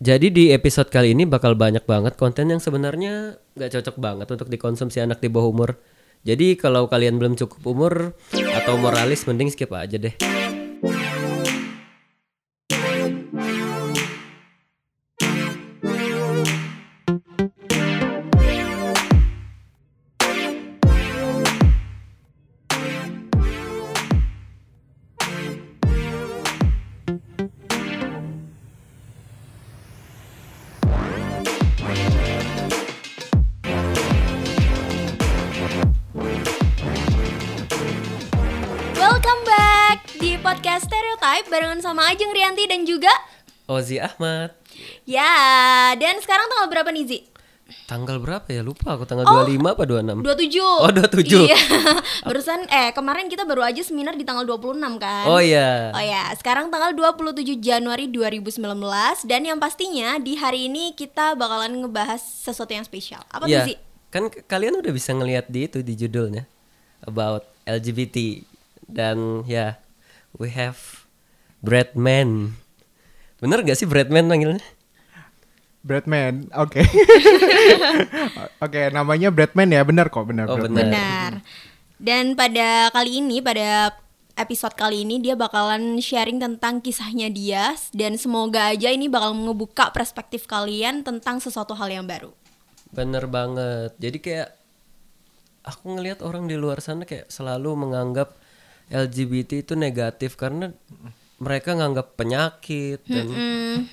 Jadi di episode kali ini bakal banyak banget konten yang sebenarnya nggak cocok banget untuk dikonsumsi anak di bawah umur. Jadi kalau kalian belum cukup umur atau moralis mending skip aja deh. Ozi Ahmad. ya dan sekarang tanggal berapa nih Zi? Tanggal berapa ya? Lupa aku tanggal Oh. 25 apa 26? 27 Oh, 27. Iya Barusan eh kemarin kita baru aja seminar di tanggal 26 kan Oh iya. Oh ya, sekarang tanggal 27 Januari 2019 dan yang pastinya di hari ini kita bakalan ngebahas sesuatu yang spesial. Apa Iya. tuh sih? Kan kalian udah bisa ngelihat di itu di judulnya about LGBT dan ya we have Bradman. Bener gak sih Bradman manggilnya? Bradman, oke. oke, namanya Bradman ya, benar kok, benar. Oh, Bradman. benar. Benar. Dan pada kali ini, pada episode kali ini dia bakalan sharing tentang kisahnya dia dan semoga aja ini bakal ngebuka perspektif kalian tentang sesuatu hal yang baru. Bener banget. Jadi kayak aku ngelihat orang di luar sana kayak selalu menganggap LGBT itu negatif karena mereka nganggap penyakit dan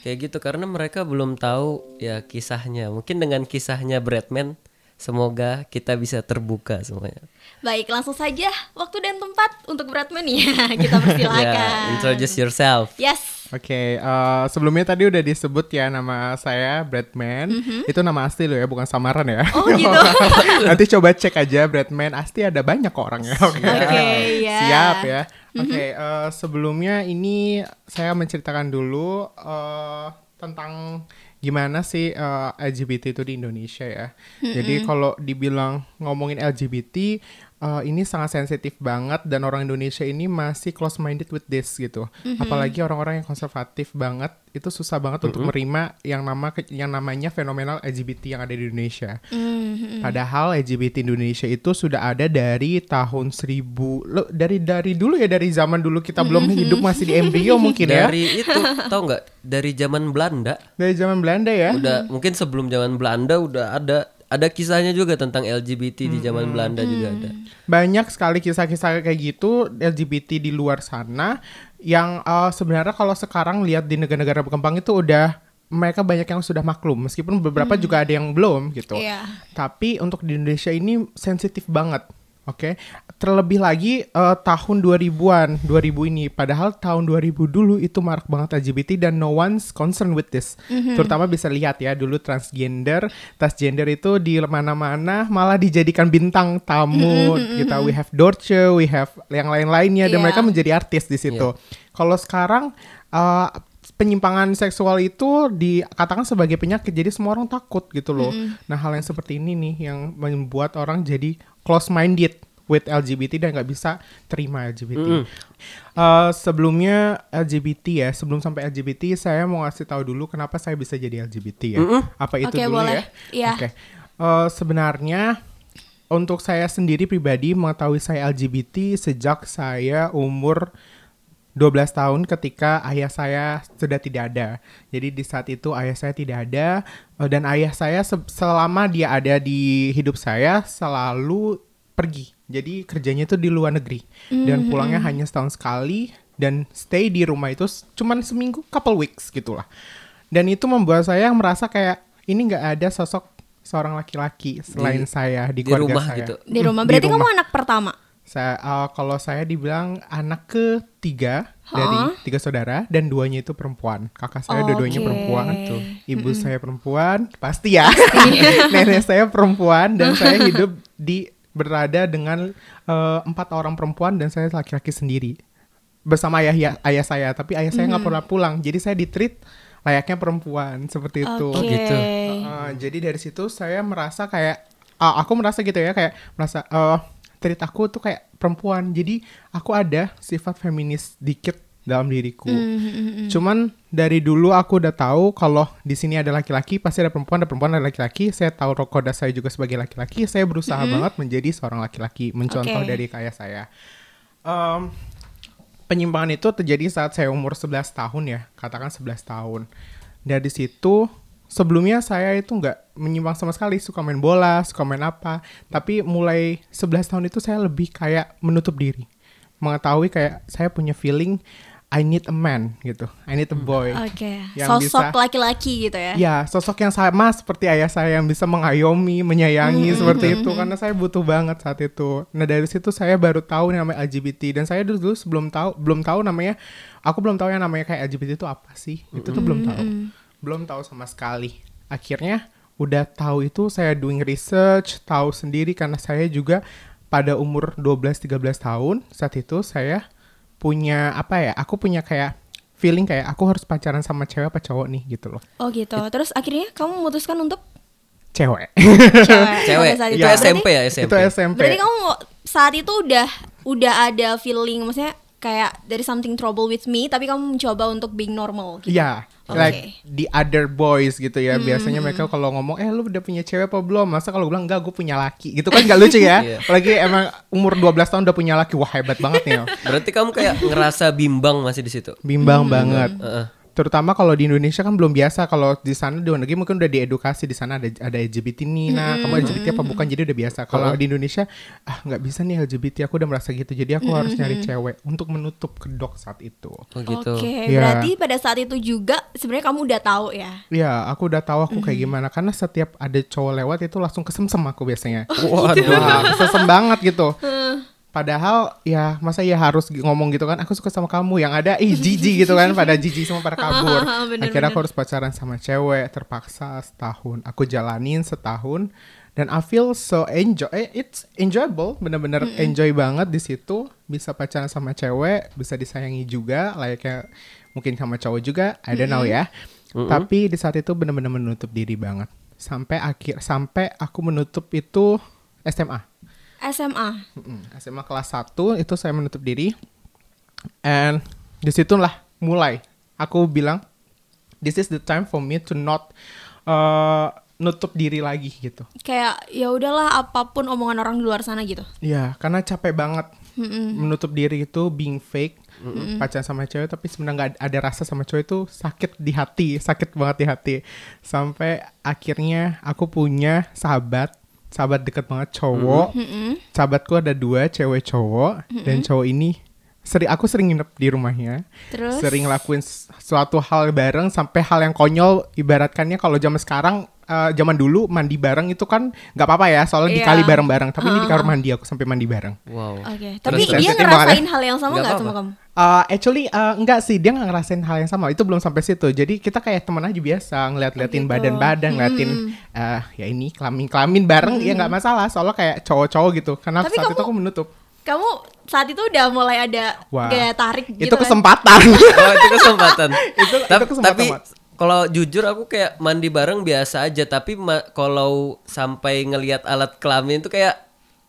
kayak gitu karena mereka belum tahu ya kisahnya. Mungkin dengan kisahnya Bradman semoga kita bisa terbuka semuanya. Baik, langsung saja waktu dan tempat untuk Bradman ya. Kita persilakan. Ya, introduce yourself. Yes. Oke, eh, sebelumnya tadi udah disebut ya nama saya Bradman. Itu nama asli loh ya, bukan samaran ya. Oh, gitu. Nanti coba cek aja Bradman, pasti ada banyak kok orangnya. Oke, Oke, ya. siap ya. Mm-hmm. Oke, eh, sebelumnya ini saya menceritakan dulu eh, tentang gimana sih eh, LGBT itu di Indonesia ya. Jadi kalau dibilang ngomongin LGBT eh, ini sangat sensitif banget dan orang Indonesia ini masih close minded with this gitu. Apalagi orang-orang yang konservatif banget itu susah banget untuk menerima yang nama yang namanya fenomenal LGBT yang ada di Indonesia. Mhm. Padahal LGBT Indonesia itu sudah ada dari tahun 1000 lo, dari dari dulu ya dari zaman dulu kita belum hidup masih di embrio mungkin ya. Dari itu tau nggak dari zaman Belanda Dari zaman Belanda ya. udah mungkin sebelum zaman Belanda udah ada ada kisahnya juga tentang LGBT di zaman Belanda juga ada. Banyak sekali kisah-kisah kayak gitu LGBT di luar sana yang eh, sebenarnya kalau sekarang lihat di negara-negara berkembang itu udah mereka banyak yang sudah maklum meskipun beberapa juga ada yang belum gitu. Iya. Tapi untuk di Indonesia ini sensitif banget. Oke, terlebih lagi eh, tahun 2000-an, 2000 ini. Padahal tahun 2000 dulu itu marak banget LGBT dan no one's concerned with this. Terutama bisa lihat ya dulu transgender, transgender itu di mana-mana malah dijadikan bintang tamu. Kita we have Dorce, we have yang lain-lainnya dan Iya. mereka menjadi artis di situ. Kalau sekarang eh, penyimpangan seksual itu dikatakan sebagai penyakit jadi semua orang takut gitu loh. Nah hal yang seperti ini nih yang membuat orang jadi close minded with LGBT dan nggak bisa terima LGBT. Eh, sebelumnya LGBT ya, sebelum sampai LGBT saya mau ngasih tahu dulu kenapa saya bisa jadi LGBT ya. Apa itu Oke, dulu boleh. ya? Iya. Oke. Eh, sebenarnya untuk saya sendiri pribadi mengetahui saya LGBT sejak saya umur 12 tahun ketika ayah saya sudah tidak ada. Jadi di saat itu ayah saya tidak ada eh, dan ayah saya se- selama dia ada di hidup saya selalu pergi. Jadi kerjanya itu di luar negeri dan pulangnya hanya setahun sekali dan stay di rumah itu cuman seminggu couple weeks gitulah. Dan itu membuat saya merasa kayak ini nggak ada sosok seorang laki-laki selain Di- saya di, di keluarga rumah saya. gitu. Di rumah. Di Berarti kamu rumah. anak pertama. Saya eh, kalau saya dibilang anak ketiga dari tiga saudara dan duanya itu perempuan. Kakak saya dua-duanya Oke. perempuan tuh. Ibu saya perempuan, pasti ya. Nenek saya perempuan dan saya hidup di berada dengan eh, empat orang perempuan dan saya laki-laki sendiri bersama ayah ya- ayah saya. Tapi ayah saya nggak pernah pulang. Jadi saya ditreat layaknya perempuan seperti itu. Oke. gitu. Uh, jadi dari situ saya merasa kayak ah, aku merasa gitu ya kayak merasa eh treat aku tuh kayak perempuan. Jadi aku ada sifat feminis dikit dalam diriku. Hmm, Cuman dari dulu aku udah tahu kalau di sini ada laki-laki, pasti ada perempuan, ada perempuan, ada laki-laki. Saya tahu koda saya juga sebagai laki-laki. Saya berusaha banget menjadi seorang laki-laki, mencontoh Oke. dari kayak saya. Em, penyimpangan itu terjadi saat saya umur 11 tahun ya, katakan 11 tahun. Dari situ sebelumnya saya itu nggak menyimpang sama sekali, suka main bola, suka main apa. Tapi mulai 11 tahun itu saya lebih kayak menutup diri. Mengetahui kayak saya punya feeling I need a man gitu. I need a boy. Oke, Yang sosok laki-laki gitu ya. Ya, sosok yang sama seperti ayah saya yang bisa mengayomi, menyayangi seperti itu karena saya butuh banget saat itu. Nah, dari situ saya baru tahu yang namanya LGBT dan saya dulu, dulu sebelum tahu belum tahu namanya aku belum tahu yang namanya kayak LGBT itu apa sih. Itu tuh belum tahu. Belum tahu sama sekali. Akhirnya udah tahu itu saya doing research, tahu sendiri karena saya juga pada umur 12 13 tahun saat itu saya punya apa ya? Aku punya kayak feeling kayak aku harus pacaran sama cewek apa cowok nih gitu loh. Oh gitu. Terus akhirnya kamu memutuskan untuk Cewek. cewek. Cewek, itu Ya. SMP ya itu SMP. SMP. Berarti kamu saat itu udah udah ada feeling maksudnya kayak dari something trouble with me tapi kamu mencoba untuk being normal gitu. Iya, Oke. like the other boys gitu ya. Biasanya mereka kalau ngomong, eh lu udah punya cewek apa belum? Masa kalau bilang enggak, gue punya laki. Gitu kan nggak lucu ya? Iya. Apalagi emang umur 12 tahun udah punya laki, wah hebat banget nih. Berarti kamu kayak ngerasa bimbang masih di situ. Bimbang banget. Heeh. Terutama kalau di Indonesia kan belum biasa. Kalau di sana di luar negeri mungkin udah diedukasi di sana ada ada LGBT nih. Nah, kamu LGBT apa bukan? Jadi udah biasa. Kalau di Indonesia ah nggak bisa nih LGBT. Aku udah merasa gitu. Jadi aku harus nyari cewek untuk menutup kedok saat itu. Oh gitu. Oke, Iya. berarti pada saat itu juga sebenarnya kamu udah tahu ya. Iya, aku udah tahu aku kayak gimana karena setiap ada cowok lewat itu langsung kesemsem aku biasanya. Waduh. Wah, kesem banget gitu. Padahal ya masa ya harus ngomong gitu kan aku suka sama kamu. Yang ada ih jijik gitu kan pada jijik semua pada kabur. Bener, Akhirnya aku harus pacaran sama cewek terpaksa setahun. Aku jalanin setahun dan I feel so enjoy eh, it's enjoyable bener-bener enjoy banget di situ. Bisa pacaran sama cewek bisa disayangi juga layaknya mungkin sama cowok juga I don't know ya. Tapi di saat itu bener-bener menutup diri banget. Sampai akhir sampai aku menutup itu SMA SMA. SMA kelas 1 itu saya menutup diri. And di situlah mulai. Aku bilang this is the time for me to not uh, nutup diri lagi gitu. Kayak ya udahlah apa pun omongan orang di luar sana gitu. ya karena capek banget menutup diri itu being fake pacaran sama cewek tapi sebenarnya nggak ada rasa sama cewek itu sakit di hati sakit banget di hati. Sampai akhirnya aku punya sahabat sahabat deket banget cowok. Sahabatku ada dua cewek cowok. Dan cowok ini sering aku sering nginep di rumahnya. Terus? sering ngelakuin s- suatu hal bareng sampai hal yang konyol. Ibaratkannya kalau zaman sekarang eh, zaman dulu mandi bareng itu kan nggak apa-apa ya soalnya Iya. dikali bareng-bareng tapi ini di kamar mandi aku sampai mandi bareng Wow. Oke, Terus, tapi terus. dia banget ngerasain ya? hal yang sama Nggak sama kamu? Uh, actually uh, enggak sih dia nggak ngerasain hal yang sama itu belum sampai situ jadi kita kayak teman aja biasa ngeliat-liatin Oh, gitu. badan-badan ngeliatin uh, ya ini kelamin-kelamin bareng ya nggak masalah soalnya kayak cowok-cowok gitu karena Tapi saat itu kamu- aku menutup Kamu saat itu udah mulai ada Wah. gaya tarik itu gitu kan? kesempatan Oh, itu kesempatan. Itu- itu Tap- kesempatan tapi banget. Kalau jujur aku kayak mandi bareng biasa aja, tapi ma- kalau sampai ngelihat alat kelamin itu kayak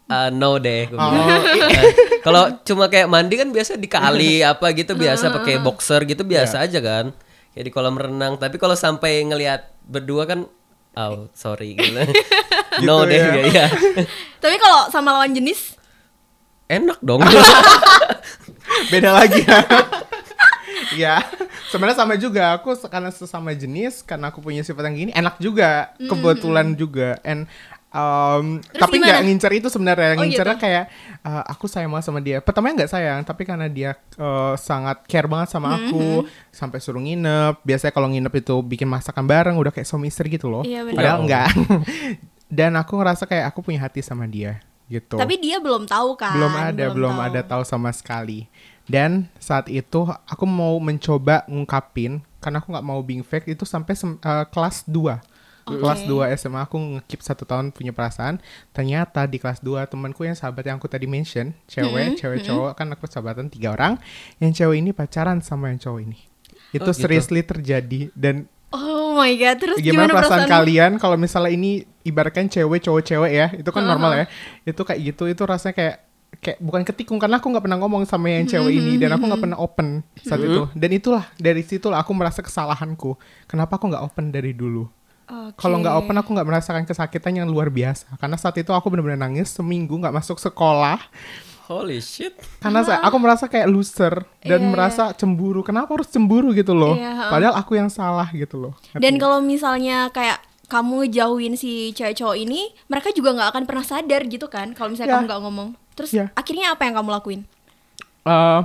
ah, no deh. Oh, bilang. Eh, Kalau cuma kayak mandi kan biasa di kali apa gitu biasa pakai boxer gitu biasa aja kan. Kayak di kolam renang, tapi kalau sampai ngelihat berdua kan oh sorry gitu. no Gitu deh ya. ya. ya. Tapi kalau sama lawan jenis Enak dong. beda lagi ya ya sebenarnya sama juga. Aku karena sesama jenis karena aku punya sifat yang gini enak juga. Kebetulan juga. And um, Terus tapi nggak ngincer itu sebenarnya. Oh, ngincernya gitu. kayak uh, aku sayang banget sama dia. Pertamanya nggak sayang tapi karena dia uh, sangat care banget sama aku sampai suruh nginep. Biasanya kalau nginep itu bikin masakan bareng udah kayak suami istri gitu loh. Iya, bener. padahal Ya enggak dan aku ngerasa kayak aku punya hati sama dia gitu. Tapi dia belum tahu kan? belum ada belum, tahu. ada tahu sama sekali dan saat itu aku mau mencoba ngungkapin karena aku nggak mau being fake itu sampai eh, kelas 2 kelas 2 SMA aku ngekip satu tahun punya perasaan. Ternyata di kelas 2 temanku yang sahabat yang aku tadi mention cewek cewek cowok kan aku sahabatan tiga orang yang cewek ini pacaran sama yang cowok ini. Itu Oh, gitu. seriously terjadi dan Oh my god, terus gimana, gimana, perasaan perasaanmu? kalian kalau misalnya ini ibaratkan cewek cowok cewek ya itu kan normal ya. Itu kayak gitu itu rasanya kayak kayak bukan ketikung karena aku nggak pernah ngomong sama yang cewek ini dan aku nggak pernah open saat itu. Dan itulah dari situlah aku merasa kesalahanku. Kenapa aku nggak open dari dulu? Oke. kalau nggak open aku nggak merasakan kesakitan yang luar biasa. Karena saat itu aku benar-benar nangis seminggu nggak masuk sekolah. Holy shit. karena saya, aku merasa kayak loser dan Iya, merasa cemburu. Kenapa harus cemburu gitu loh? Iya, ha. padahal aku yang salah gitu loh. Dan kalau misalnya kayak kamu jauhin si cewek cowok ini, mereka juga nggak akan pernah sadar gitu kan kalau misalnya Ya. kamu nggak ngomong. Terus Ya. akhirnya apa yang kamu lakuin? Eh,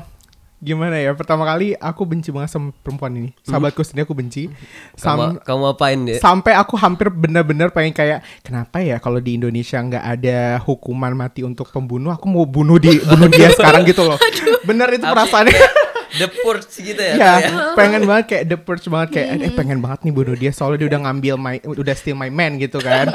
gimana ya? Pertama kali aku benci banget sama perempuan ini. Sahabatku sendiri aku benci. Sam- Kamu, kamu apain deh? sampai aku hampir bener-bener pengen kayak kenapa ya kalau di Indonesia nggak ada hukuman mati untuk pembunuh? Aku mau bunuh di bunuh dia sekarang gitu loh. Bener itu perasaannya. The Purge gitu ya. ya kayak. pengen banget kayak the purge banget kayak eh pengen banget nih bunuh dia soalnya dia udah ngambil my udah steal my man gitu kan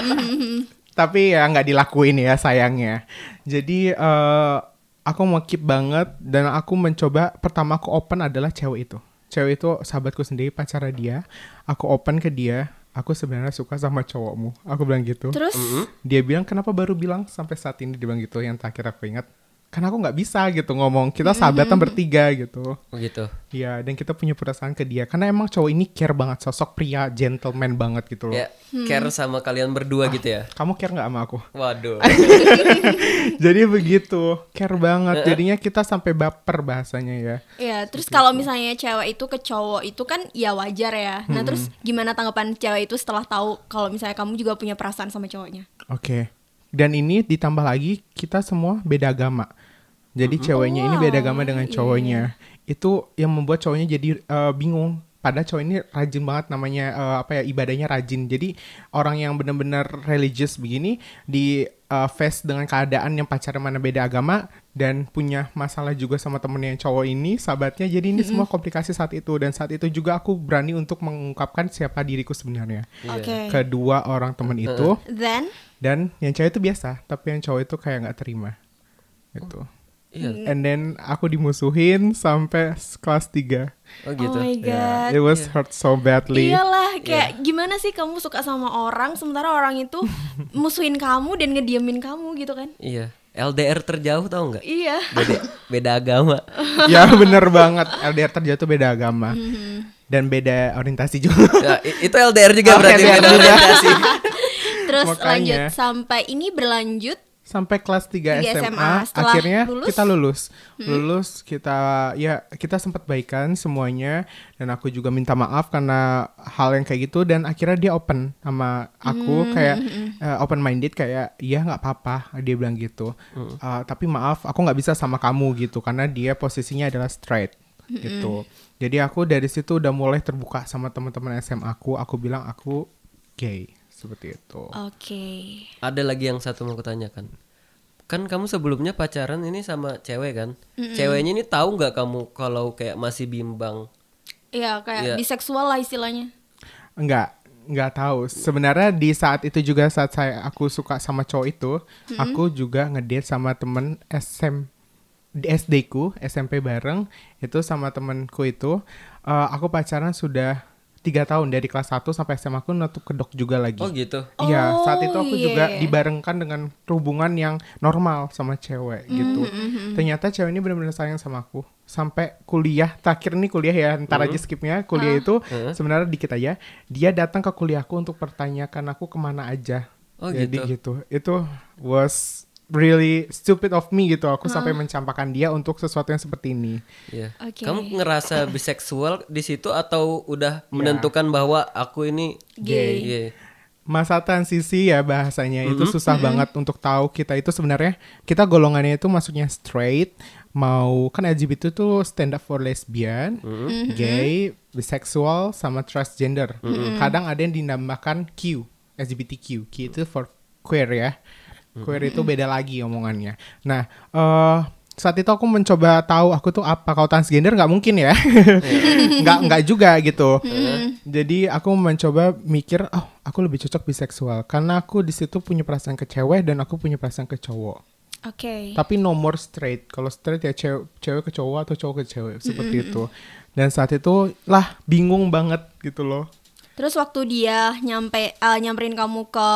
tapi ya nggak dilakuin ya sayangnya. Jadi eh, aku mau keep banget dan aku mencoba pertama aku open adalah cewek itu. Cewek itu sahabatku sendiri pacara dia. Aku open ke dia aku sebenarnya suka sama cowokmu. Aku bilang gitu. Terus? Dia bilang kenapa baru bilang sampai saat ini? Dia bilang gitu yang terakhir aku ingat karena aku nggak bisa gitu ngomong kita sahabatan bertiga gitu Oh gitu. Iya, dan kita punya perasaan ke dia karena emang cowok ini care banget, sosok pria gentleman banget gitu loh. Ya, care sama kalian berdua gitu ya. Kamu care nggak sama aku? Waduh. Jadi begitu, care banget. Jadinya kita sampai baper bahasanya ya. ya, terus kalau misalnya cewek itu ke cowok itu kan ya wajar ya. Nah, terus gimana tanggapan cewek itu setelah tahu kalau misalnya kamu juga punya perasaan sama cowoknya? Oke. Dan ini ditambah lagi kita semua beda agama. Jadi ceweknya ini beda agama dengan cowoknya. Itu yang membuat cowoknya jadi eh, bingung. Padahal cowok ini rajin banget namanya eh, apa ya ibadahnya rajin. Jadi orang yang benar-benar religious begini di eh, face dengan keadaan yang pacarnya mana beda agama dan punya masalah juga sama temennya yang cowok ini sahabatnya. Jadi ini semua komplikasi saat itu dan saat itu juga aku berani untuk mengungkapkan siapa diriku sebenarnya. Oke. Kedua orang temen itu Then dan yang cewek itu biasa tapi yang cowok itu kayak nggak terima gitu Iya. and then aku dimusuhin sampai kelas 3 Oh gitu. Oh my god. it was hurt so badly Iyalah, kayak gimana sih kamu suka sama orang sementara orang itu musuhin kamu dan ngediemin kamu gitu kan? Iya. LDR terjauh tau nggak? Iya. Beda, beda agama. ya bener banget LDR terjatuh beda agama Mm-hmm. dan beda orientasi juga Ya, itu LDR juga Oh, berarti LDR beda juga. orientasi. Terus Makanya. lanjut sampai ini berlanjut sampai kelas 3 Tiga SMA, SMA. Setelah akhirnya lulus? kita lulus. Lulus kita ya kita sempat baikan semuanya. Dan aku juga minta maaf karena hal yang kayak gitu. Dan akhirnya dia open sama aku kayak open minded kayak iya nggak apa-apa dia bilang gitu. Uh, tapi maaf aku nggak bisa sama kamu gitu. Karena dia posisinya adalah straight gitu. jadi aku dari situ udah mulai terbuka sama teman-teman SMA aku aku bilang aku gay seperti itu Oke. Ada lagi yang satu mau kutanyakan. Kan kamu sebelumnya pacaran ini sama cewek kan? Ceweknya ini tahu nggak kamu kalau kayak masih bimbang? Iya, kayak Iya. biseksual lah istilahnya. Enggak, enggak tahu. Sebenarnya di saat itu juga saat saya aku suka sama cowok itu, aku juga ngedate sama temen SM di SD ku, SMP bareng itu sama temenku itu. eh, aku pacaran sudah tiga tahun dari kelas 1 sampai SMA aku nutup kedok juga lagi. Oh gitu. Iya, saat itu Oh, aku iya, juga iya. dibarengkan dengan hubungan yang normal sama cewek gitu. Mm-hmm, Ternyata cewek ini benar-benar sayang sama aku. Sampai kuliah, terakhir nih kuliah ya, ntar aja skipnya. Kuliah itu sebenarnya dikit aja. Dia datang ke kuliahku untuk pertanyakan aku ke mana aja. Oh, Jadi gitu. gitu. Itu was really stupid of me gitu. Aku sampai mencampakkan dia untuk sesuatu yang seperti ini. Iya. Oke. Kamu ngerasa biseksual di situ atau udah menentukan bahwa aku ini Gay. Iya. masa transisi ya bahasanya itu susah banget untuk tahu kita itu sebenarnya kita golongannya itu masuknya straight mau kan LGBT tuh stand up for lesbian, gay, bisexual sama transgender. Kadang ada yang dinambahkan Q, LGBTQ. Q itu for queer ya. Queer itu beda lagi omongannya. Nah, eh saat itu aku mencoba tahu aku tuh apa kalau transgender nggak mungkin ya. Nggak nggak juga gitu. Jadi aku mencoba mikir oh aku lebih cocok biseksual karena aku di situ punya perasaan ke cewek dan aku punya perasaan ke cowok. Oke. tapi no more straight. Kalau straight ya cewek, cewek ke cowok atau cowok ke cewek seperti itu. Dan saat itu lah bingung banget gitu loh. Terus waktu dia nyampe eh, nyamperin kamu ke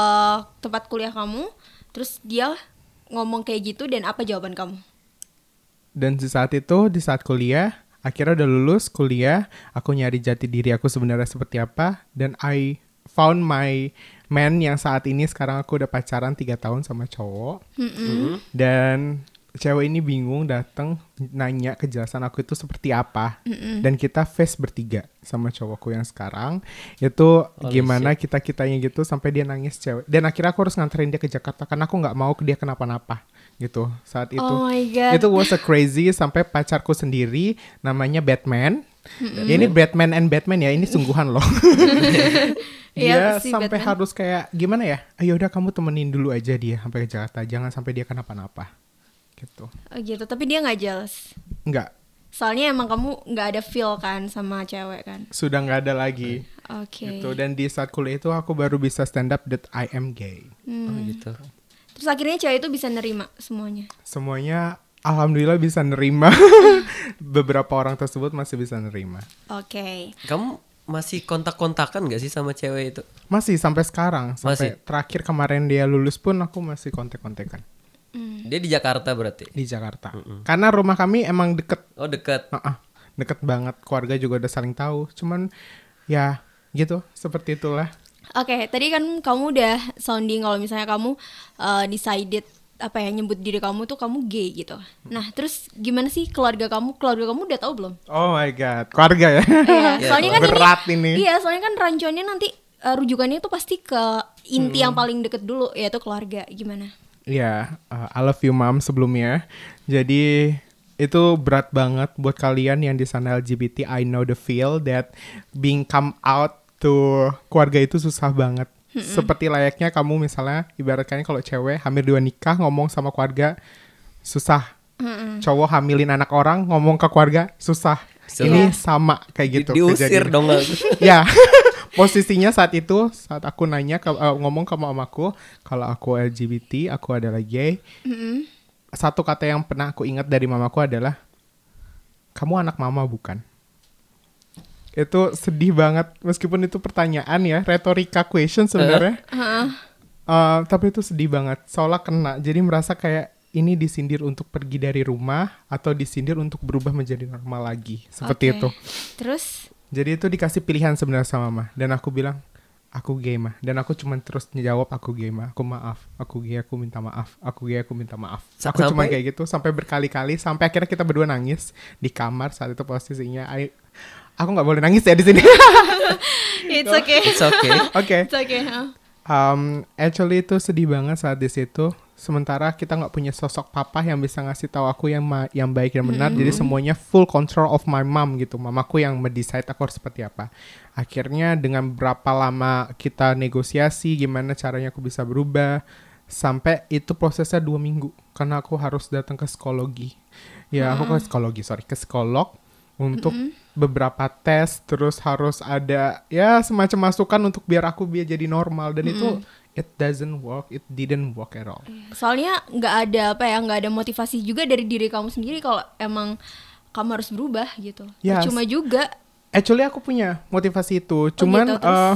tempat kuliah kamu, terus dia ngomong kayak gitu dan apa jawaban kamu? dan di saat itu di saat kuliah akhirnya udah lulus kuliah aku nyari jati diri aku sebenarnya seperti apa dan I found my man yang saat ini sekarang aku udah pacaran tiga tahun sama cowok dan cewek ini bingung datang nanya kejelasan aku itu seperti apa. Dan kita face bertiga sama cowokku yang sekarang. Itu gimana kita kitanya gitu sampai dia nangis cewek. Dan akhirnya aku harus nganterin dia ke Jakarta karena aku nggak mau dia kenapa-napa gitu saat itu. Oh my God. itu was a crazy sampai pacarku sendiri namanya Batman. Ya, ini Batman and Batman ya ini sungguhan loh. Iya, dia si sampai Batman. harus kayak gimana ya? Ayo udah kamu temenin dulu aja dia sampai ke Jakarta jangan sampai dia kenapa-napa gitu Oh gitu, tapi dia nggak jealous. Enggak, Soalnya emang kamu nggak ada feel kan sama cewek kan. sudah nggak ada lagi Oke. gitu dan di saat kuliah itu aku baru bisa stand up that I am gay Oh gitu. Terus akhirnya cewek itu bisa nerima semuanya. semuanya alhamdulillah bisa nerima beberapa orang tersebut masih bisa nerima Oke. Kamu masih kontak-kontakan gak sih sama cewek itu? masih sampai sekarang sampai Masih? terakhir kemarin dia lulus pun aku masih kontek-kontekan Dia di Jakarta berarti. di Jakarta karena rumah kami emang deket Oh dekat. Heeh, deket banget keluarga juga udah saling tahu cuman ya gitu seperti itulah Oke, tadi kan kamu udah sounding kalau misalnya kamu uh, decided apa ya nyebut diri kamu tuh kamu gay gitu. Nah, terus gimana sih keluarga kamu? Keluarga kamu udah tahu belum? oh my god keluarga ya Iya, Ya, soalnya kan berat ini, ini. Iya, soalnya kan rancuannya nanti uh, rujukannya tuh pasti ke inti yang paling deket dulu yaitu keluarga. Gimana? Ya, uh, I love you mom sebelumnya. Jadi itu berat banget buat kalian yang di sana LGBT. I know the feel that being come out to keluarga itu susah banget. Seperti layaknya kamu misalnya ibaratkan kalau cewek hamil dua nikah ngomong sama keluarga susah. Cowok hamilin anak orang ngomong ke keluarga susah. Ini sama kayak Di- gitu. diusir dong. Ya posisinya saat itu saat aku nanya ke, eh, ngomong ke mamaku kalau aku LGBT aku adalah gay. Satu kata yang pernah aku ingat dari mamaku adalah kamu anak mama bukan? Itu sedih banget meskipun itu pertanyaan ya retorika question sebenarnya. Eh, tapi itu sedih banget seolah kena. Jadi merasa kayak ini disindir untuk pergi dari rumah atau disindir untuk berubah menjadi normal lagi. Seperti Oke. itu. Terus jadi itu dikasih pilihan sebenarnya sama mama dan aku bilang aku gay mah dan aku cuma terus jawab aku gay mah aku maaf aku gay aku minta maaf aku gay aku minta maaf Sa- aku cuma kayak gitu sampai berkali-kali sampai akhirnya kita berdua nangis di kamar saat itu posisinya I- aku nggak boleh nangis ya di sini it's okay. It's okay. oke It's okay. huh? Um, actually itu sedih banget saat di situ. Sementara kita nggak punya sosok papa yang bisa ngasih tahu aku yang ma- yang baik dan benar. Jadi semuanya full control of my mom gitu. Mamaku yang mendesain aku harus seperti apa. Akhirnya dengan berapa lama kita negosiasi, gimana caranya aku bisa berubah, sampai itu prosesnya dua minggu karena aku harus datang ke psikologi. Ya aku ke psikologi, sorry ke psikolog untuk beberapa tes terus harus ada ya semacam masukan untuk biar aku biar jadi normal dan itu it doesn't work it didn't work at all Soalnya nggak ada apa ya, nggak ada motivasi juga dari diri kamu sendiri kalau emang kamu harus berubah gitu. Yes. Cuma juga actually aku punya motivasi itu cuman gitu, terus? eh,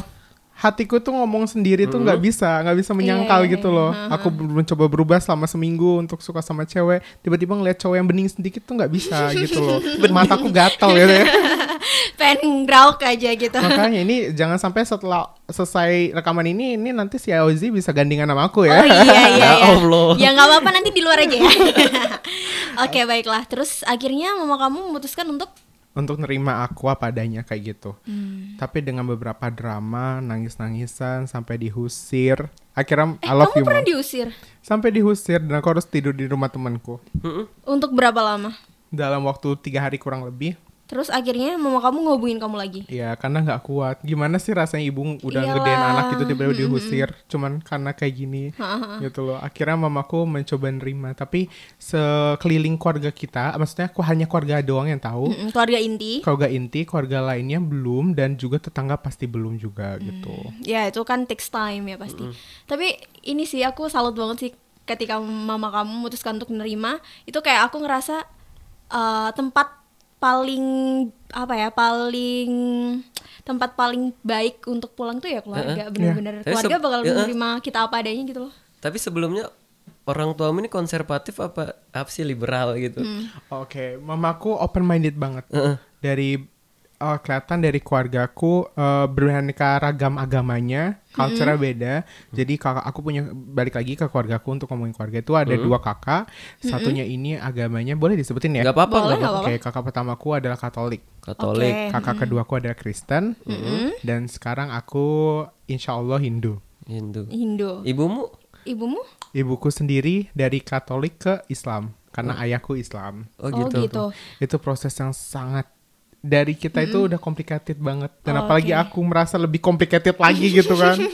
hatiku tuh ngomong sendiri tuh nggak bisa nggak bisa menyangkal iya, gitu iya. loh aku ber- mencoba berubah selama seminggu untuk suka sama cewek tiba-tiba ngeliat cowok yang bening sedikit tuh nggak bisa gitu loh mataku gatal gitu ya pengen grauk aja gitu. makanya ini jangan sampai setelah selesai rekaman ini ini nanti si Aozi bisa gandengan sama aku ya Oh iya iya Ya iya. Allah. Ya nggak apa-apa nanti di luar aja ya. Oke baiklah. Terus akhirnya mama kamu memutuskan untuk untuk nerima aku apa adanya kayak gitu. Hmm. Tapi dengan beberapa drama, nangis-nangisan sampai dihusir. Akhirnya eh I love kamu you pernah Mom. diusir Sampai dihusir dan aku harus tidur di rumah temanku. Untuk berapa lama? Dalam waktu tiga hari kurang lebih. Terus akhirnya mama kamu ngehubungin kamu lagi. Ya karena nggak kuat. Gimana sih rasanya ibu udah Iyalah. ngedein anak itu tiba-tiba dihusir. Cuman karena kayak gini. gitu loh. Akhirnya mamaku mencoba nerima. Tapi sekeliling keluarga kita. Maksudnya aku hanya keluarga doang yang tahu. Mm-mm, keluarga inti. Keluarga inti, keluarga lainnya belum. Dan juga tetangga pasti belum juga gitu. Ya itu kan takes time ya pasti. Tapi ini sih aku salut banget sih ketika mama kamu memutuskan untuk menerima. Itu kayak aku ngerasa eh, tempat paling apa ya paling tempat paling baik untuk pulang tuh ya keluarga bener-bener Tapi keluarga bakal ya, menerima kita apa adanya gitu loh Tapi sebelumnya orang tuamu ini konservatif apa apa sih liberal gitu? Oke, mamaku open minded banget. Heeh. Dari eh, kelihatan dari keluargaku eh, beraneka ragam agamanya, culture beda. Jadi kakak aku punya balik lagi ke keluargaku untuk ngomongin keluarga itu ada dua kakak. Satunya ini agamanya boleh disebutin ya? Gak apa-apa, Boleh, nggak apa-apa. Oke, kakak pertamaku adalah Katolik. Katolik. Oke. Kakak keduaku adalah Kristen. Dan sekarang aku insya Allah Hindu. Hindu. Hindu. Ibumu? Ibumu? Ibuku sendiri dari Katolik ke Islam karena ayahku Islam. Oh gitu. Itu proses yang sangat dari kita itu udah complicated banget dan Oh, apalagi oke. aku merasa lebih complicated lagi gitu kan.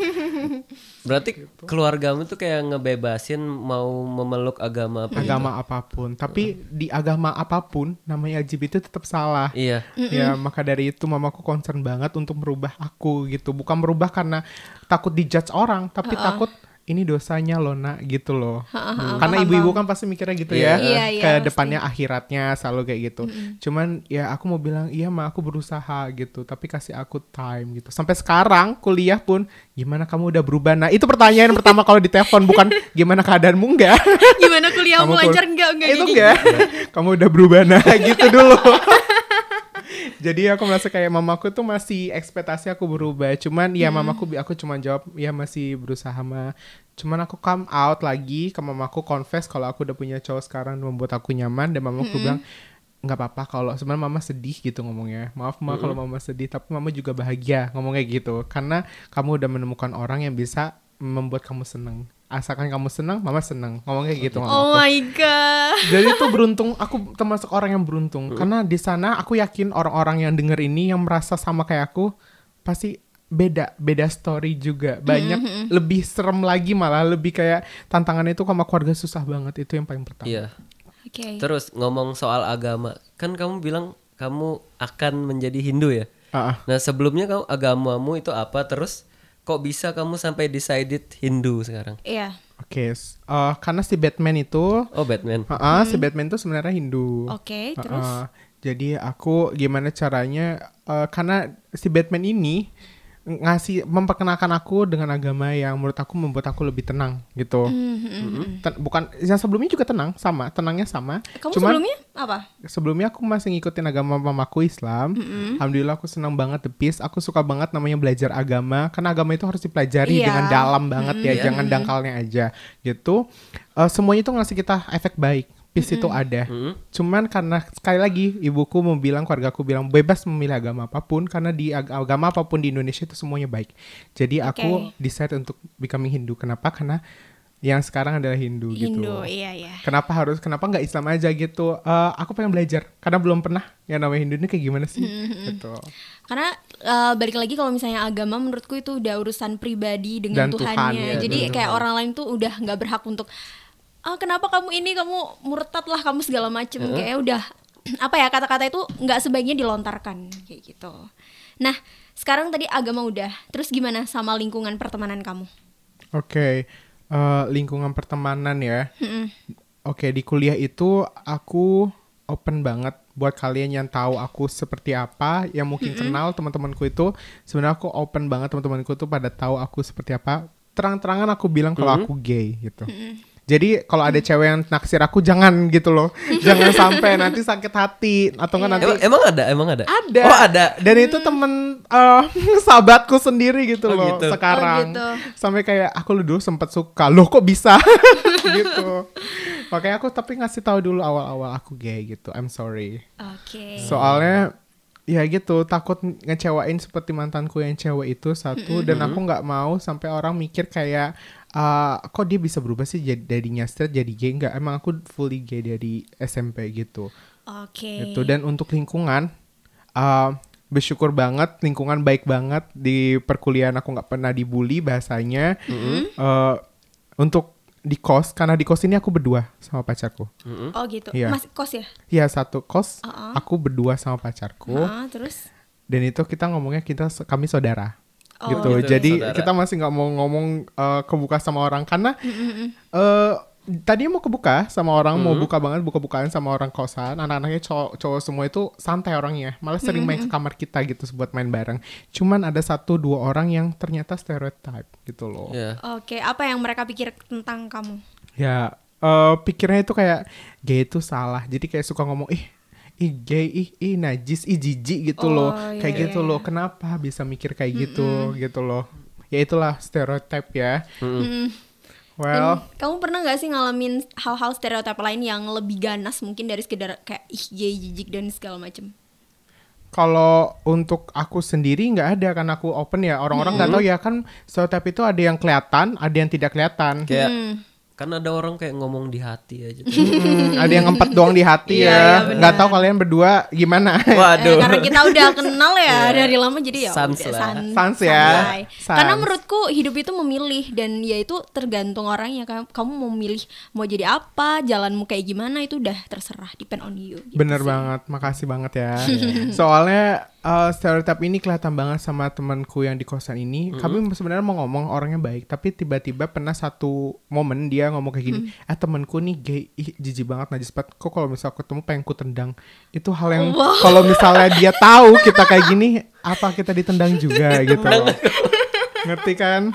Berarti keluargamu tuh kayak ngebebasin mau memeluk agama apa gitu? agama apa pun. Tapi di agama apa pun namanya LGBT tetap salah. Iya. Ya, maka dari itu mamaku concern banget untuk merubah aku gitu. Bukan merubah karena takut dijudge orang, tapi takut ini dosanya loh nak gitu loh. Karena ibu-ibu kan pasti mikirnya gitu ya. Iya. Iya, iya, ke pasti. depannya akhiratnya selalu kayak gitu. Cuman ya aku mau bilang iya mah aku berusaha gitu, tapi kasih aku time gitu. Sampai sekarang kuliah pun gimana kamu udah berubah? Nah, itu pertanyaan pertama kalau ditelepon bukan gimana keadaanmu enggak. Gimana kuliahmu lancar enggak enggak itu kayak enggak kamu udah berubah nah gitu dulu jadi aku merasa kayak mamaku tuh masih ekspektasi aku berubah cuman ya mamaku bi- aku cuma jawab ya masih berusaha mah cuman aku come out lagi ke mamaku confess kalau aku udah punya cowok sekarang dan membuat aku nyaman dan mamaku bilang nggak apa-apa kalau sebenarnya mama sedih gitu ngomongnya. Maaf ma kalau mama sedih tapi mama juga bahagia ngomongnya gitu. Karena kamu udah menemukan orang yang bisa membuat kamu seneng. Asalkan kamu seneng mama seneng. Ngomongnya gitu mamaku. Oh my god. Jadi itu beruntung, aku termasuk orang yang beruntung. Karena di sana aku yakin orang-orang yang denger ini yang merasa sama kayak aku pasti beda, beda story juga. Banyak lebih serem lagi malah lebih kayak tantangannya itu sama keluarga susah banget itu yang paling pertama. Iya. Oke. Terus ngomong soal agama, kan kamu bilang kamu akan menjadi Hindu ya? Ah, ah. Nah sebelumnya kamu agamamu itu apa? Terus kok bisa kamu sampai decided Hindu sekarang? Iya. Oke, s- eh, karena si Batman itu, Oh Batman. ah, ah, si Batman itu sebenarnya Hindu. Oke, Ah, terus ah. jadi aku gimana caranya? eh, karena si Batman ini ngasih memperkenalkan aku dengan agama yang menurut aku membuat aku lebih tenang gitu. Hmm, Ten- bukan yang sebelumnya juga tenang sama tenangnya sama. Kamu cuman sebelumnya apa? sebelumnya aku masih ngikutin agama mamaku Islam. Alhamdulillah aku senang banget the peace. Aku suka banget namanya belajar agama karena agama itu harus dipelajari Iya. dengan dalam banget ya jangan dangkalnya aja gitu. Eh, semuanya itu ngasih kita efek baik peace itu ada. Cuman karena sekali lagi ibuku mau bilang keluargaku bilang bebas memilih agama apa pun karena di ag- agama apa pun di Indonesia itu semuanya baik. Jadi aku Oke. decide untuk becoming Hindu. Kenapa? Karena yang sekarang adalah Hindu, gitu. Indo, iya iya. kenapa harus kenapa nggak Islam aja gitu? Eh, aku pengen belajar. Karena belum pernah yang namanya Hindu ini kayak gimana sih? Gitu. Karena eh, balik lagi kalau misalnya agama menurutku itu udah urusan pribadi dengan Dan Tuhan, ya, Jadi dan kayak orang lain tuh udah nggak berhak untuk ah kenapa kamu ini? Kamu murtad lah kamu segala macem. Kayak udah apa ya kata-kata itu nggak sebaiknya dilontarkan kayak gitu. Nah sekarang tadi agama udah, terus gimana sama lingkungan pertemanan kamu? oke eh, lingkungan pertemanan ya. Oke di kuliah itu aku open banget buat kalian yang tahu aku seperti apa yang mungkin kenal teman-temanku itu. Sebenarnya aku open banget teman-temanku tuh pada tahu aku seperti apa. Terang-terangan aku bilang kalau aku gay gitu jadi kalau ada cewek yang naksir aku jangan gitu loh jangan sampai nanti sakit hati atau kan nanti Emang, emang ada, emang ada. Ada. Oh ada. Dan itu temen eh, sahabatku sendiri gitu Oh, loh gitu. sekarang. Oh, gitu. Sampai kayak aku dulu sempet suka. Loh kok bisa? gitu. Makanya aku tapi ngasih tahu dulu awal-awal aku gay gitu. I'm sorry. Oke. Soalnya ya gitu takut ngecewain seperti mantanku yang cewek itu satu dan aku nggak mau sampai orang mikir kayak ah, kok dia bisa berubah sih jadi dadinya straight jadi gay nggak emang aku fully gay dari SMP gitu Oke. itu dan untuk lingkungan uh, bersyukur banget lingkungan baik banget di perkuliahan aku nggak pernah dibully bahasanya Uh, untuk di kos karena di kos ini aku berdua sama pacarku Oh gitu. Iya. Mas kos ya? ya satu kos Uh-uh. aku berdua sama pacarku Ah, terus? dan itu kita ngomongnya kita kami saudara Oh. gitu. Gitu, jadi saudara. kita masih nggak mau ngomong uh, kebuka sama orang karena eh tadi mau kebuka sama orang mau buka banget buka-bukaan sama orang kosan. Anak-anaknya cowok cowok semua itu santai orangnya. Malah sering main ke kamar kita gitu buat main bareng. Cuman ada satu dua orang yang ternyata stereotype gitu loh. Ya. Oke, apa yang mereka pikir tentang kamu? ya eh, pikirnya itu kayak gay itu salah. Jadi kayak suka ngomong ih ih gay ih ih najis ih jijik gitu loh. Oh, iya, kayak iya, gitu loh kenapa bisa mikir kayak gitu gitu loh? Ya itulah stereotip ya. Mm. well Dan kamu pernah nggak sih ngalamin hal-hal stereotip lain yang lebih ganas mungkin dari sekedar kayak ih gay jijik dan segala macam? kalau untuk aku sendiri nggak ada kan aku open ya. Orang-orang nggak tahu ya kan stereotip itu ada yang kelihatan ada yang tidak kelihatan. Kayak Hmm. Kan ada orang kayak ngomong di hati aja. Hmm, ada yang empat doang di hati Iya, ya iya, nggak tahu kalian berdua gimana Eh, Waduh. karena kita udah kenal ya dari lama jadi ya Sans udah lah. san- Sans ya. Sans. Karena menurutku hidup itu memilih dan ya itu tergantung orangnya Kamu- kamu mau milih mau jadi apa, jalanmu kayak gimana itu udah terserah depend on you. gitu Bener sih. banget, makasih banget ya. Soalnya uh, stereotip ini kelihatan banget sama temanku yang di kosan ini. Kami sebenarnya mau ngomong orangnya baik, tapi tiba-tiba pernah satu momen dia ngomong kayak gini, eh temanku nih gay, ih jijik banget najis banget. Kok kalau misal ketemu pengen ku tendang. Itu hal yang kalau misalnya dia tahu kita kayak gini, apa kita ditendang juga gitu. Ngerti kan?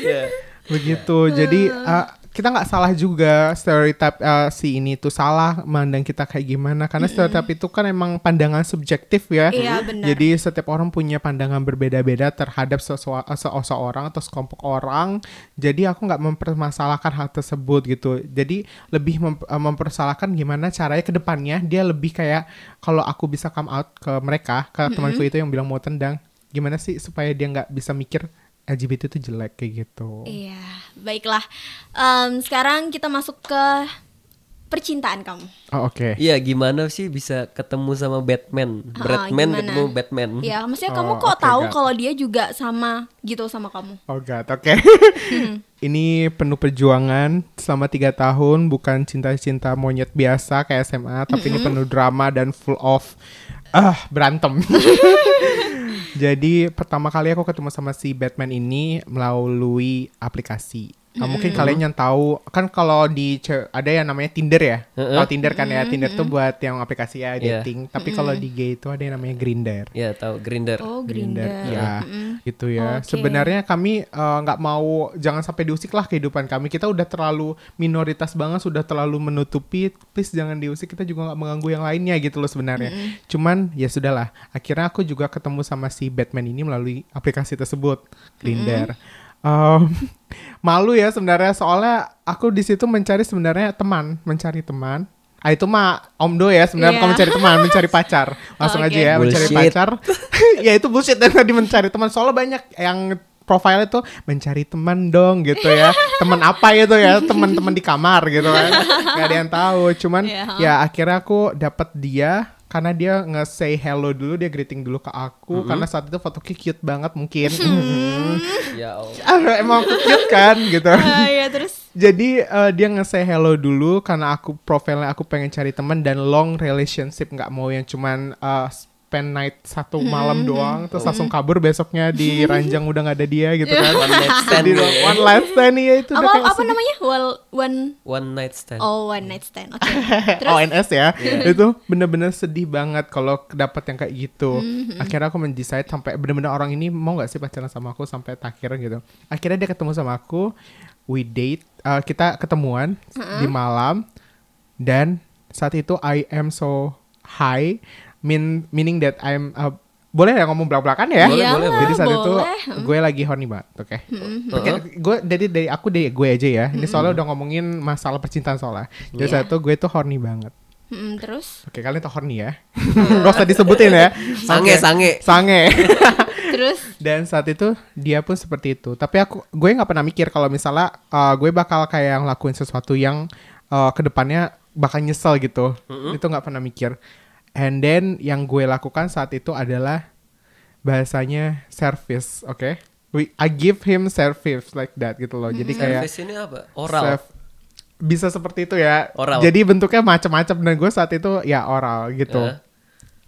Iya. begitu jadi uh, kita nggak salah juga stereotip uh, si ini tuh salah mandang kita kayak gimana. Karena stereotip itu kan emang pandangan subjektif ya. Iya, benar. jadi setiap orang punya pandangan berbeda-beda terhadap seseorang atau sekelompok orang. Jadi aku nggak mempermasalahkan hal tersebut gitu. Jadi lebih mem- uh, mempersalahkan gimana caranya ke depannya. Dia lebih kayak kalau aku bisa come out ke mereka ke temanku itu yang bilang mau tendang gimana sih supaya dia nggak bisa mikir LGBT itu jelek kayak gitu Iya, baiklah. Em, sekarang kita masuk ke percintaan kamu. Oh, oke. Iya gimana sih bisa ketemu sama Batman? Ah, Batman gimana? ketemu Batman. Iya, maksudnya Oh, kamu kok oke, tahu kalau dia juga sama gitu sama kamu? Oh god, oke. Ini penuh perjuangan selama tiga tahun, bukan cinta-cinta monyet biasa kayak SMA, tapi ini penuh drama dan full of ah berantem. Jadi pertama kali aku ketemu sama si Batman ini melalui aplikasi. Nah, mungkin kalian yang tahu kan kalau di ada yang namanya Tinder ya. Heeh. Tahu Tinder kan ya? Tinder tuh buat yang aplikasi ya Iya. dating. Tapi kalau di gay itu ada yang namanya Grindr. Ya tahu Grinder. Oh, Grinder, Grinder. ya gitu ya. Oke. Sebenarnya kami eh, nggak mau jangan sampai diusik lah kehidupan kami. Kita udah terlalu minoritas banget, sudah terlalu menutupi. Please jangan diusik. Kita juga nggak mengganggu yang lainnya gitu loh sebenarnya. Cuman ya sudahlah. Akhirnya aku juga ketemu sama si Batman ini melalui aplikasi tersebut, Grindr. Em, malu ya sebenarnya soalnya aku di situ mencari sebenarnya teman, mencari teman. Ah itu mah omdo ya sebenarnya bukan mencari teman, mencari pacar. Langsung Oke. aja ya mencari Bullshit. pacar. ya itu bullshit dan tadi mencari teman soalnya banyak yang profile itu mencari teman dong gitu ya teman apa itu ya teman-teman di kamar gitu kan nggak ada yang tahu cuman Iya. ya akhirnya aku dapat dia karena dia nge-say hello dulu dia greeting dulu ke aku. Karena saat itu fotonya cute banget mungkin. Ya Allah. Emang aku cute kan gitu. Ah, ya terus? Jadi eh, dia nge-say hello dulu karena aku profilnya aku pengen cari teman dan long relationship nggak mau yang cuman eh, spend night satu malam doang terus langsung kabur besoknya di ranjang udah nggak ada dia gitu kan One night stand. Ya. one last stand ya itu apa apa sedih. namanya? Well, one One night stand. oh one night stand. Oke. Terus ONS ya itu bener-bener sedih banget kalau dapet yang kayak gitu akhirnya aku mendecide sampai bener-bener orang ini mau nggak sih pacaran sama aku sampai akhir gitu akhirnya dia ketemu sama aku we date uh, kita ketemuan di malam dan saat itu I am so high mean meaning that I'm uh, boleh ya ngomong belak-belakan ya Boleh, Iyalah, boleh, jadi saat itu boleh. gue lagi horny banget oke Oke, gue dari dari aku dari gue aja ya ini soalnya udah ngomongin masalah percintaan soalnya jadi Iya. saat itu gue tuh horny banget Mm, terus Oke, kalian tau horny ya? Gak usah disebutin ya. Sange, Oke. sange. Sange. terus Dan saat itu dia pun seperti itu. Tapi aku gue nggak pernah mikir kalau misalnya uh, gue bakal kayak ngelakuin sesuatu yang uh, ke depannya bakal nyesel gitu. Itu nggak pernah mikir. And then yang gue lakukan saat itu adalah bahasanya service, oke? We I give him service like that gitu loh. Jadi kayak Service ini apa? Oral. Serve- bisa seperti itu ya. Oral. Jadi bentuknya macam-macam dan gue saat itu ya oral gitu. Eh.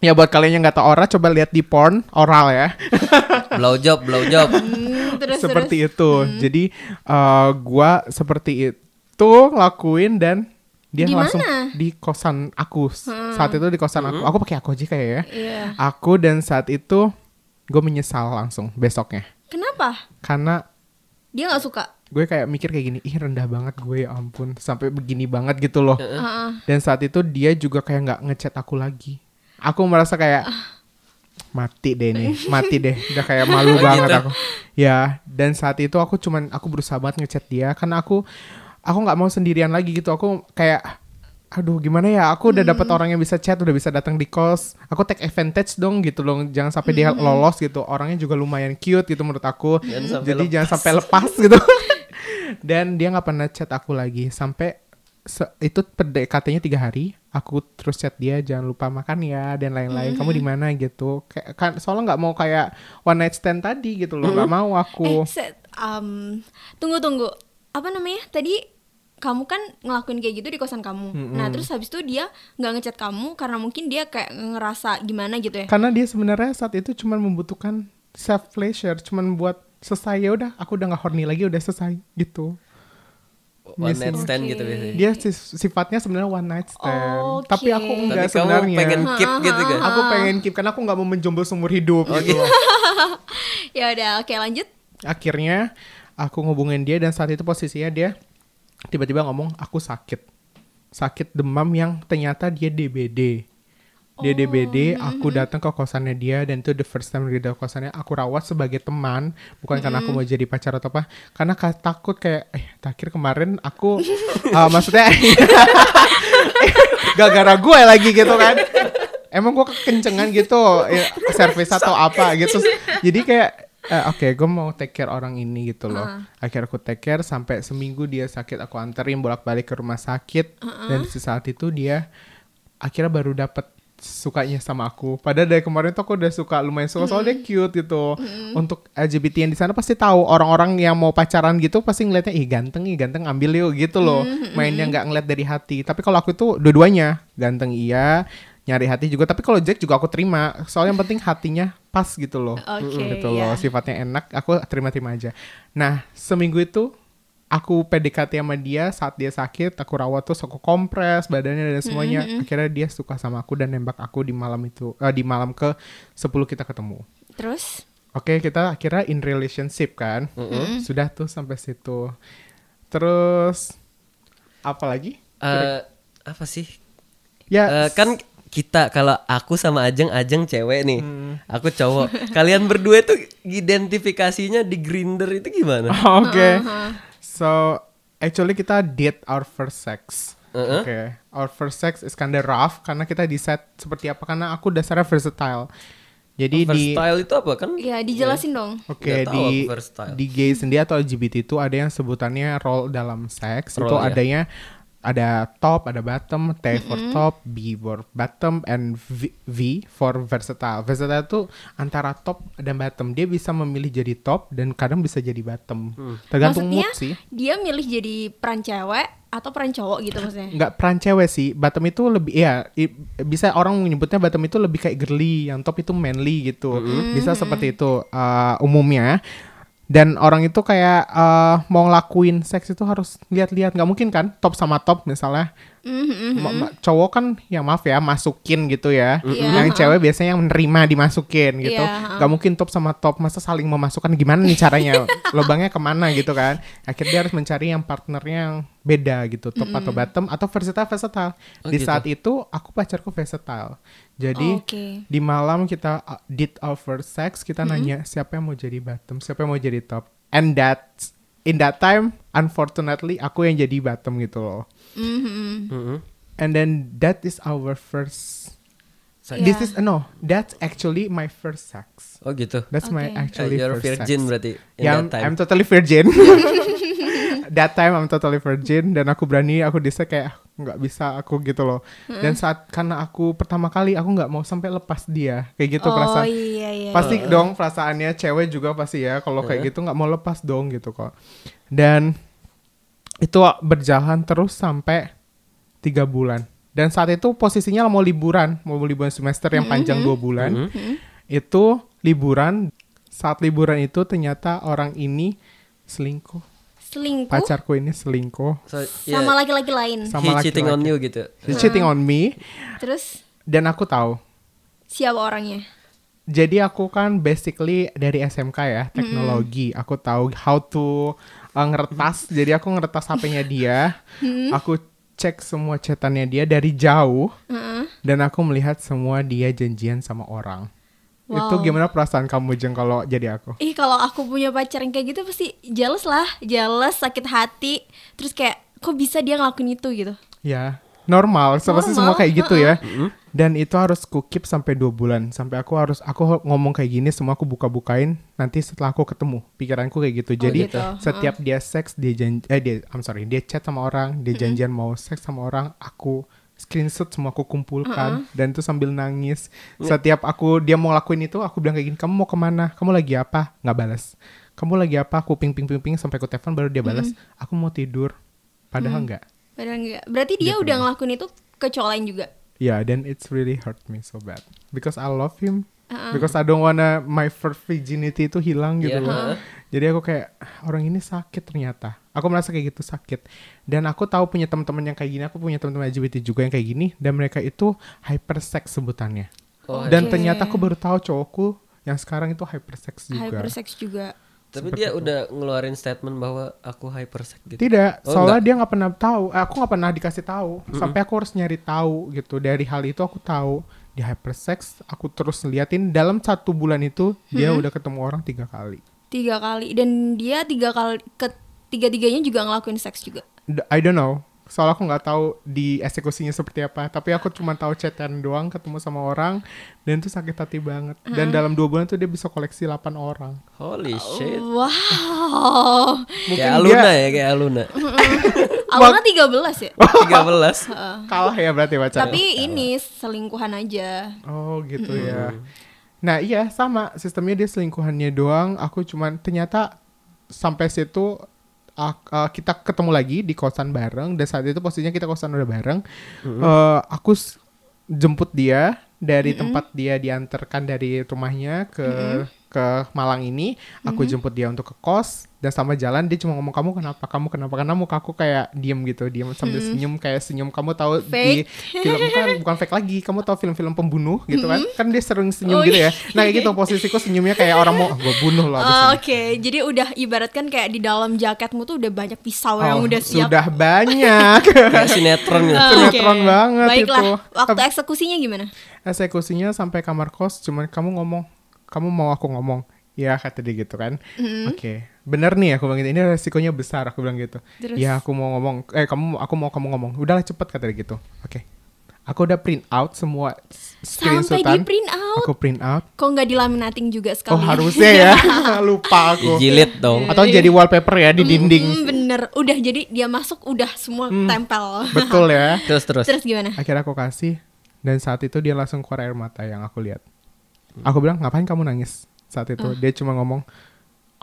Ya buat kalian yang nggak tahu oral coba lihat di porn oral ya. Blow job, blow job. mm, terus seperti terus. itu. Jadi eh, gua seperti itu lakuin dan dia Di langsung mana? di kosan aku. Saat itu di kosan aku. Aku pakai aku aja kayak ya. Iya. Aku dan saat itu gue menyesal langsung besoknya. Kenapa? Karena Dia nggak suka. gue kayak mikir kayak gini ih rendah banget gue ya ampun sampai begini banget gitu loh Heeh. dan saat itu dia juga kayak nggak ngechat aku lagi aku merasa kayak mati deh nih mati deh udah kayak malu Oh, banget gitu? aku ya dan saat itu aku cuman aku berusaha banget ngechat dia karena aku aku nggak mau sendirian lagi gitu. Aku kayak aduh gimana ya? Aku udah dapat orang yang bisa chat udah bisa datang di kos aku take advantage dong gitu loh. Jangan sampai dia lolos gitu. Orangnya juga lumayan cute gitu menurut aku. Jangan jadi lepas. jangan sampai lepas gitu. Dan dia nggak pernah chat aku lagi. Sampai se- itu PDKT-nya tiga hari aku terus chat dia jangan lupa makan ya dan lain-lain. Kamu di mana? gitu. Kayak kan soalnya nggak mau kayak one night stand tadi gitu loh. Nggak mau Eh, aku set, um, tunggu tunggu. Apa namanya? Tadi kamu kan ngelakuin kayak gitu di kosan kamu. Nah, terus habis itu dia nggak ngechat kamu karena mungkin dia kayak ngerasa gimana gitu ya. karena dia sebenarnya saat itu cuma membutuhkan self pleasure cuman buat selesai ya udah aku udah nggak horny lagi udah selesai gitu One night stand Oke. gitu biasanya. dia si- sifatnya sebenarnya one night stand Oke. tapi aku enggak sebenarnya pengen keep gitu kan? aku pengen keep karena aku nggak mau menjomblo seumur hidup gitu ya udah, oke lanjut. akhirnya aku ngubungin dia dan saat itu posisinya dia tiba-tiba ngomong aku sakit. Sakit demam yang ternyata dia DBD dia DBD aku datang ke kosannya dia dan itu the first time di kosannya aku rawat sebagai teman. Bukan karena aku mau jadi pacar atau apa karena ka- takut kayak eh terakhir kemarin aku uh, maksudnya gara-gara gue lagi gitu kan. Emang gue kekencengan gitu ya, servis atau apa gitu. Jadi kayak eh, oke gue mau take care orang ini gitu loh. Akhirnya aku take care sampai seminggu dia sakit aku anterin bolak-balik ke rumah sakit. Dan di saat itu dia akhirnya baru dapet sukanya sama aku. Padahal dari kemarin tuh aku udah suka lumayan suka soalnya dia cute gitu. Untuk LGBT yang di sana pasti tahu orang-orang yang mau pacaran gitu pasti ngeliatnya ih ganteng ih ganteng ambil yuk gitu loh. Mainnya nggak ngeliat dari hati. Tapi kalau aku itu dua-duanya ganteng iya nyari hati juga. Tapi kalau Jack juga aku terima. Soalnya yang penting hatinya pas gitu loh. Oke, gitu iya. loh sifatnya enak aku terima-terima aja. Nah seminggu itu aku PDKT sama dia saat dia sakit aku rawat terus aku kompres badannya dan semuanya. Akhirnya dia suka sama aku dan nembak aku di malam itu eh, di malam ke 10 kita ketemu. Terus? Oke kita akhirnya in relationship kan? Sudah tuh sampai situ. Terus apa lagi? Eh, apa sih? ya Eh, kan kita kalau aku sama Ajeng Ajeng cewek nih Hmm. aku cowok kalian berdua tuh identifikasinya di Grinder itu gimana Oke. So actually kita date our first sex. Uh-uh. Oke. Our first sex is kinda rough karena kita di set seperti apa karena aku dasarnya versatile. Jadi di Versatile itu apa kan ya dijelasin dong. Oke tahu di di gay sendiri atau LGBT itu ada yang sebutannya role dalam seks itu Role, ya. adanya ada top, ada bottom, T for top, B for bottom, and v, V for versatile. Versatile itu antara top dan bottom. Dia bisa memilih jadi top dan kadang bisa jadi bottom. Hmm. Tergantung Maksudnya mood sih. dia milih jadi peran cewek atau peran cowok gitu maksudnya. nggak peran cewek sih bottom itu lebih ya i- bisa orang menyebutnya bottom itu lebih kayak girly yang top itu manly gitu bisa seperti itu uh, umumnya dan orang itu kayak uh, mau ngelakuin seks itu harus lihat-lihat. Nggak mungkin kan top sama top misalnya. Mhm, Ma- ma- cowok kan ya maaf ya masukin gitu ya. Iya, yang cewek biasanya yang menerima dimasukin gitu. Iya, nggak mungkin top sama top masa saling memasukkan gimana nih caranya? Lubangnya ke mana gitu kan? Akhirnya dia harus mencari yang partnernya yang beda gitu top atau bottom atau versatile versatile Oh, di gitu. saat itu aku pacarku versatile jadi Oke. di malam kita uh, did our first sex kita nanya siapa yang mau jadi bottom siapa yang mau jadi top and that in that time unfortunately aku yang jadi bottom gitu loh Mhm. Mm-mm. and then that is our first Sex. this Yeah. is no that's actually my first sex oh gitu that's my Okay. Eh, actually you're first virgin sex berarti in yeah, that time I'm totally virgin that time I'm totally virgin dan aku berani aku bisa kayak nggak bisa aku gitu loh. Dan saat karena aku pertama kali aku nggak mau sampai lepas dia. Kayak gitu oh perasaan. iya iya. pasti iya. dong perasaannya cewek juga pasti ya kalau kayak gitu nggak mau lepas dong gitu kok. Dan itu berjalan terus sampai tiga bulan. Dan saat itu posisinya mau liburan mau liburan semester yang panjang dua bulan. Itu liburan. Saat liburan itu ternyata orang ini selingkuh selingkuh. Pacarku ini selingkuh. So, yeah, sama laki-laki lain. sama he cheating on laki-laki. you gitu. He's cheating on me. Terus? Dan aku tahu. Siapa orangnya? jadi aku kan basically dari SMK ya teknologi. Aku tahu how to uh, ngeretas. Jadi aku ngeretas HP-nya dia. Aku cek semua chatannya dia dari jauh. Heeh. dan aku melihat semua dia janjian sama orang itu Wow. gimana perasaan kamu jeng kalau jadi aku? Ih kalau aku punya pacar yang kayak gitu pasti jealous lah, jealous, sakit hati, terus kayak kok bisa dia ngelakuin itu gitu. ya normal. So, pasti semua Normal, kayak gitu ya. dan itu harus ku keep sampai dua bulan. Sampai aku harus aku ngomong kayak gini semua aku buka-bukain. Nanti setelah aku ketemu pikiranku kayak gitu. Jadi gitu. setiap dia seks dia janji eh dia I'm sorry dia chat sama orang dia janjian mau seks sama orang aku screenshot semua aku kumpulkan dan itu sambil nangis. Setiap aku dia mau lakuin itu aku bilang kayak gini kamu mau ke mana? Kamu lagi apa? Nggak balas kamu lagi apa? Aku ping ping ping ping sampai aku telepon baru dia balas aku mau tidur. Padahal nggak. Padahal enggak. Berarti dia udah ngelakuin itu ke cowok lain juga. Yeah, then it's really hurt me so bad. Because I love him. Because I don't wanna my first virginity itu hilang gitu Iya, loh. ha. Jadi aku kayak "Ah, orang ini sakit ternyata. Aku merasa kayak gitu sakit. Dan aku tahu punya teman-teman yang kayak gini. Aku punya teman-teman LGBT juga yang kayak gini. Dan mereka itu hypersex sebutannya. Oh, Dan Oke. ternyata aku baru tahu cowokku yang sekarang itu hypersex juga. Hypersex juga. Tapi dia udah ngeluarin statement bahwa aku hypersex gitu. Tidak, Oh, soalnya dia nggak pernah tahu. Eh, aku nggak pernah dikasih tahu. Sampai aku harus nyari tahu gitu. Dari hal itu aku tahu di hypersex. Aku terus liatin dalam satu bulan itu dia udah ketemu orang tiga kali. Tiga kali dan dia tiga kali ke tiga tiganya juga ngelakuin seks juga. I don't know. Soalnya aku nggak tahu di eksekusinya seperti apa. Tapi aku cuma tahu chatan doang ketemu sama orang dan itu sakit hati banget. Dan dalam dua bulan tuh dia bisa koleksi 8 orang. Holy shit. Wow. Kayak Aluna ya, kayak Aluna. Awalnya 13 ya. 13. Kalah ya berarti pacarnya. Tapi ini selingkuhan aja. Oh gitu ya. Nah iya sama. Sistemnya dia selingkuhannya doang. Aku cuman ternyata sampai situ ak- uh, kita ketemu lagi di kosan bareng. Dan saat itu posisinya kita kosan udah bareng. Eh, aku s- jemput dia dari tempat dia diantarkan dari rumahnya ke ke Malang ini. Aku jemput dia untuk ke kos dan sama jalan dia cuma ngomong kamu kenapa kamu kenapa karena muka aku kayak diem gitu diem sambil senyum kayak senyum kamu tahu di Fake. film kan bukan fake lagi kamu tahu film-film pembunuh gitu kan kan dia sering senyum Oh, gitu ya iya. nah kayak gitu posisiku senyumnya kayak orang mau gue bunuh loh Oh, ini." Oke, jadi udah ibaratkan kayak di dalam jaketmu tuh udah banyak pisau yang Oh, udah siap. sudah banyak Kayak sinetron gitu. Ah, sinetron oke. banget Baiklah, itu. waktu eksekusinya gimana? eksekusinya sampai kamar kos cuman kamu ngomong kamu mau aku ngomong ya kata dia gitu kan oke bener nih aku bilang gitu. Ini resikonya besar aku bilang gitu. Terus? ya aku mau ngomong eh kamu aku mau kamu ngomong. Udahlah cepet kata dia gitu. Oke. Aku udah print out semua Sampai screenshotan. di print out. aku print out. Kok nggak dilaminating juga sekali? oh harusnya ya. Lupa aku. Dijilid dong. atau jadi wallpaper ya di dinding. Hmm, bener, udah jadi dia masuk udah semua tempel. betul ya. Terus terus. Terus gimana? akhirnya aku kasih dan saat itu dia langsung keluar air mata yang aku lihat. Aku bilang ngapain kamu nangis? Saat itu dia cuma ngomong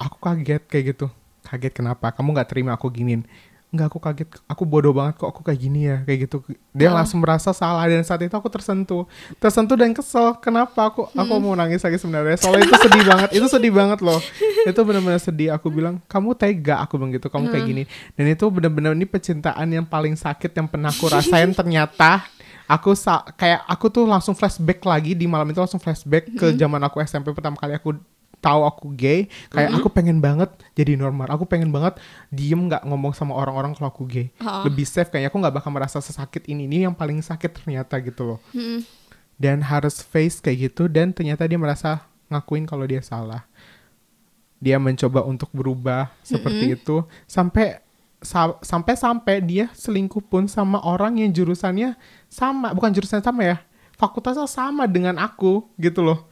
aku kaget kayak gitu. Kaget kenapa? Kamu nggak terima aku giniin. Enggak aku kaget. Aku bodoh banget kok aku kayak gini ya kayak gitu. Dia langsung merasa salah dan saat itu aku tersentuh. Tersentuh dan kesel. Kenapa aku aku mau nangis lagi sebenarnya? Soalnya itu sedih banget. Itu sedih banget loh. Itu benar-benar sedih. Aku bilang kamu tega. Aku bilang gitu kamu kayak gini. Dan itu benar-benar ini pecintaan yang paling sakit yang pernah aku rasain. Ternyata aku sa kayak aku tuh langsung flashback lagi di malam itu langsung flashback ke zaman aku SMP pertama kali aku tahu aku gay kayak aku pengen banget jadi normal. Aku pengen banget diem nggak ngomong sama orang-orang kalau aku gay. Oh. lebih safe kayaknya aku nggak bakal merasa sesakit ini ini yang paling sakit ternyata gitu loh. Mm-mm. dan harus face kayak gitu dan ternyata dia merasa ngakuin kalau dia salah. Dia mencoba untuk berubah seperti itu sampai sa- sampai sampai dia selingkuh pun sama orang yang jurusannya sama bukan jurusannya sama ya fakultasnya sama dengan aku gitu loh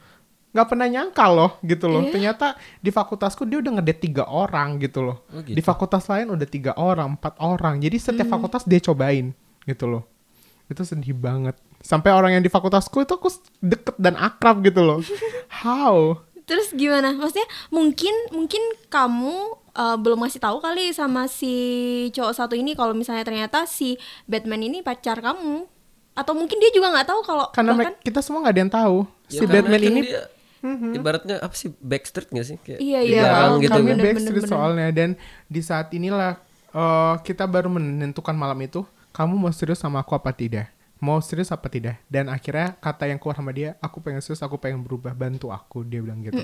nggak pernah nyangka loh gitu loh. Iya. ternyata di fakultasku dia udah ngedate tiga orang gitu loh. Oh, gitu. di fakultas lain udah tiga orang empat orang. Jadi setiap fakultas dia cobain gitu loh. Itu sedih banget. Sampai orang yang di fakultasku itu aku deket dan akrab gitu loh. How? Terus gimana? Maksudnya mungkin mungkin kamu uh, belum masih tahu kali sama si cowok satu ini kalau misalnya ternyata si Batman ini pacar kamu. Atau mungkin dia juga nggak tahu kalau karena bahkan kita semua nggak ada yang tahu Ya, si Batman kan ini dia ibaratnya apa sih backstreet gak sih? Kayak Iya, iya. Ya, gitu kami kan. Bener, backstreet bener, bener. soalnya. Dan di saat inilah eh, kita baru menentukan malam itu kamu mau serius sama aku apa tidak? Mau serius apa tidak? Dan akhirnya kata yang keluar sama dia aku pengen serius aku pengen berubah bantu aku dia bilang gitu.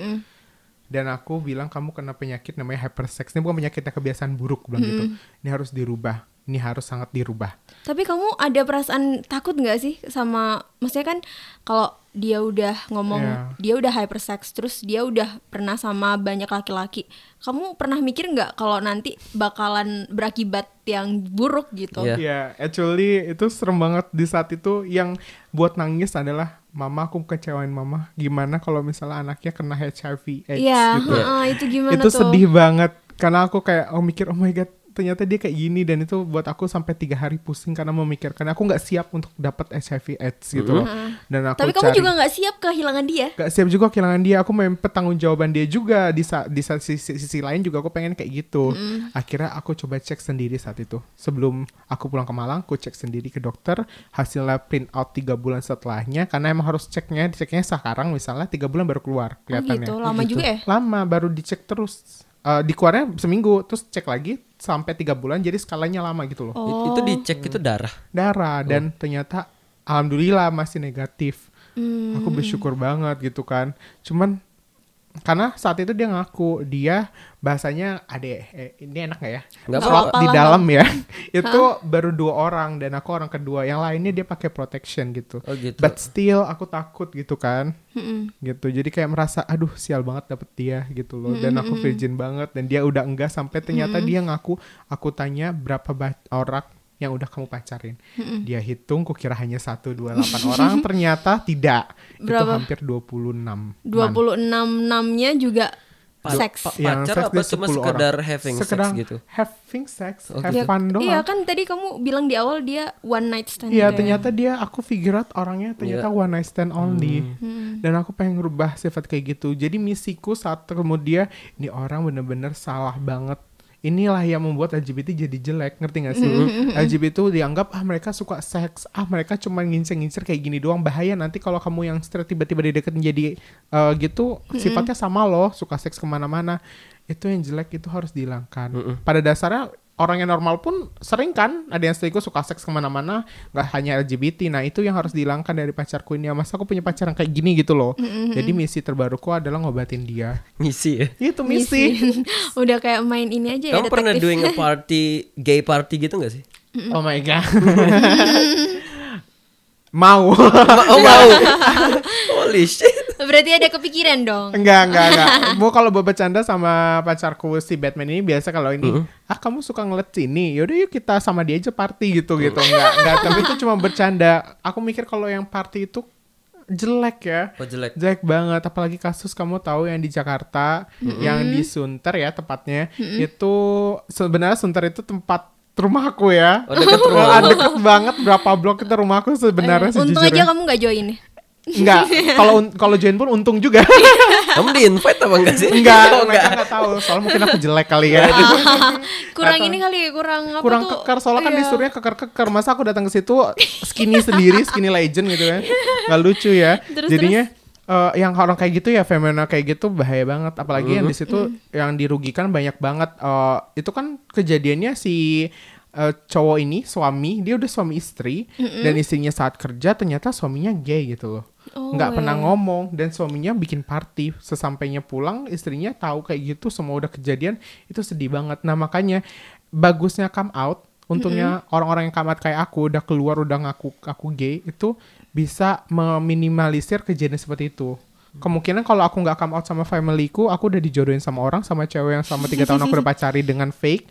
Dan aku bilang kamu kena penyakit namanya hypersex. Ini bukan penyakitnya kebiasaan buruk bilang gitu. Ini harus dirubah. Ini harus sangat dirubah. Tapi kamu ada perasaan takut nggak sih sama maksudnya kan kalau dia udah ngomong Iya. dia udah hypersex terus dia udah pernah sama banyak laki-laki. Kamu pernah mikir nggak kalau nanti bakalan berakibat yang buruk gitu? Iya. Ya, actually itu serem banget di saat itu yang buat nangis adalah mama aku kecewain mama. Gimana kalau misalnya anaknya kena HIV AIDS Iya, gitu. heeh, itu gimana itu tuh? sedih banget karena aku kayak oh mikir oh my god ternyata dia kayak gini dan itu buat aku sampai tiga hari pusing karena memikirkan aku nggak siap untuk dapat HIV AIDS gitu loh. Dan aku Tapi kamu cari juga nggak siap kehilangan dia. Gak siap juga kehilangan dia. Aku memang tanggung jawaban dia juga di sa- di sa- sisi, sisi lain juga aku pengen kayak gitu. Akhirnya aku coba cek sendiri saat itu. Sebelum aku pulang ke Malang aku cek sendiri ke dokter. Hasilnya print out tiga bulan setelahnya karena emang harus ceknya diceknya sekarang misalnya tiga bulan baru keluar Oh kelihatannya. gitu, lama juga ya? lama baru dicek terus Eh, dikeluarnya seminggu terus cek lagi sampai tiga bulan jadi skalanya lama gitu loh Oh. Itu dicek itu darah. darah dan ternyata alhamdulillah masih negatif. Hmm. Aku bersyukur banget gitu kan. Cuman karena saat itu dia ngaku dia bahasanya ade eh, ini enak gak ya? Nggak di dalam ya. itu baru dua orang dan aku orang kedua. Yang lainnya dia pakai protection gitu. Oh gitu. But still aku takut gitu kan. Mm-mm. Gitu. Jadi kayak merasa aduh sial banget dapet dia gitu loh. Dan aku virgin banget dan dia udah enggak sampai ternyata dia ngaku aku tanya berapa orang yang udah kamu pacarin. Dia hitung kukira hanya satu dua delapan orang ternyata tidak. Berapa? Itu hampir 26. 26 enamnya juga Pa- seks. pa- Yang pacar seks apa dia cuma 10 sekedar orang. having Sekedar sex gitu? Having sex, Oh, have Ya, fun doang. Iya kan tadi kamu bilang di awal dia one night stand. Iya gitu ya. ternyata dia aku figure out orangnya ternyata Iya. one night stand only Hmm. dan aku pengen ngerubah sifat kayak gitu jadi misiku saat kemudian ini orang bener-bener salah banget inilah yang membuat LGBT jadi jelek ngerti gak sih? LGBT itu dianggap ah mereka suka seks. Ah mereka cuma ngincer-ngincer kayak gini doang. Bahaya nanti kalau kamu yang straight tiba-tiba dideketin jadi eh, gitu sifatnya sama loh suka seks ke mana-mana. Itu yang jelek itu harus dihilangkan. Pada dasarnya orang yang normal pun sering kan ada yang selingkuh suka seks ke mana-mana nggak hanya LGBT nah itu yang harus dihilangkan dari pacarku ini masa aku punya pacar yang kayak gini gitu loh jadi misi terbaruku adalah ngobatin dia Ngisi ya. itu misi, Udah kayak main ini aja ya Kamu pernah detektif. doing a party, gay party gitu gak sih? oh my god mau Ma- oh mau. Holy shit. Berarti ada kepikiran dong. enggak enggak enggak mau kalau buat bercanda sama pacarku si Batman ini biasa kalau ini ah kamu suka ngeliat sini yaudah yuk kita sama dia aja party gitu gitu enggak enggak tapi itu cuma bercanda aku mikir kalau yang party itu jelek ya Oh jelek. Jelek banget, apalagi kasus kamu tahu yang di Jakarta, yang di Sunter ya tepatnya, itu sebenarnya Sunter itu tempat rumahku ya. Oh deket rumah. Ah, deket banget berapa blok itu rumahku sebenarnya Untung sejujurnya. aja kamu nggak join. Enggak, kalau kalau join pun untung juga. Kamu di invite apa enggak sih? enggak, Oh, mereka enggak tahu. Soalnya mungkin aku jelek kali ya. kurang Atau- ini kali ya, kurang apa Kurang tuh? keker, soalnya kan Iya. disuruhnya keker-keker. Masa aku datang ke situ skinny sendiri, skinny legend gitu kan. Nggak lucu ya. Terus, Jadinya eh, yang orang kayak gitu ya femina kayak gitu bahaya banget apalagi yang di Mm-hmm. situ yang dirugikan banyak banget Eh, itu kan kejadiannya si eh, cowok ini suami dia udah suami istri dan istrinya saat kerja ternyata suaminya gay gitu loh. Oh, nggak pernah ngomong dan suaminya bikin party. Sesampainya pulang istrinya tahu kayak gitu semua udah kejadian itu sedih banget. Nah makanya bagusnya come out untungnya orang-orang yang come out kayak aku udah keluar udah ngaku aku gay itu bisa meminimalisir kejadian seperti itu. Kemungkinan kalau aku nggak come out sama familyku aku udah dijodohin sama orang sama cewek yang selama tiga tahun aku udah pacari dengan fake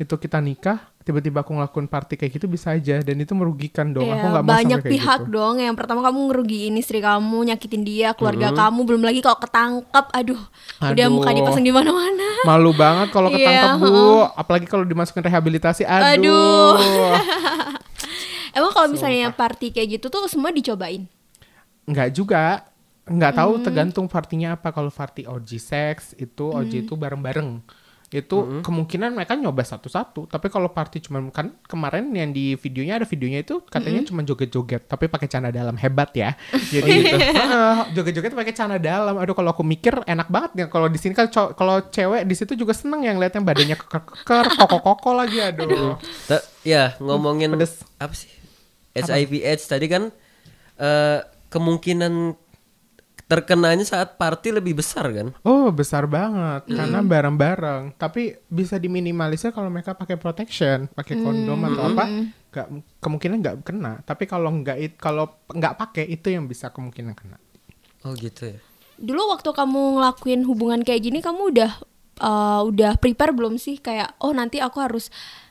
itu kita nikah tiba-tiba aku ngelakuin party kayak gitu bisa aja dan itu merugikan dong aku Iya, nggak mau banyak sampai kayak pihak gitu. dong. Yang pertama kamu ngerugiin istri kamu, nyakitin dia, keluarga kamu, belum lagi kalau ketangkep, aduh, udah Aduh. muka dipasang di mana-mana. Malu banget kalau Iya, ketangkep bu, apalagi kalau dimasukin rehabilitasi. Aduh. Emang kalau misalnya party kayak gitu tuh semua dicobain. Nggak juga, nggak tahu Hmm. tergantung partinya apa. Kalau party orgy sex itu orgy itu bareng-bareng. Itu kemungkinan mereka nyoba satu-satu. Tapi kalau party cuma kan kemarin yang di videonya ada videonya itu katanya cuma joget-joget, tapi pakai celana dalam hebat ya. Jadi heeh, joget-joget pakai celana dalam. Aduh kalau aku mikir enak banget ya kalau di sini kan kalau cewek di situ juga seneng yang lihat yang badannya keker-keker, koko-koko lagi aduh. Ta- ya ngomongin Pedes. apa sih? HIV AIDS tadi kan eh, kemungkinan terkenanya saat party lebih besar kan? Oh besar banget karena bareng-bareng. Tapi bisa diminimalisir kalau mereka pakai protection, pakai kondom atau apa, nggak kemungkinan nggak kena. Tapi kalau nggak kalau nggak pakai itu yang bisa kemungkinan kena. Oh gitu ya. Dulu waktu kamu ngelakuin hubungan kayak gini kamu udah uh, udah prepare belum sih kayak oh nanti aku harus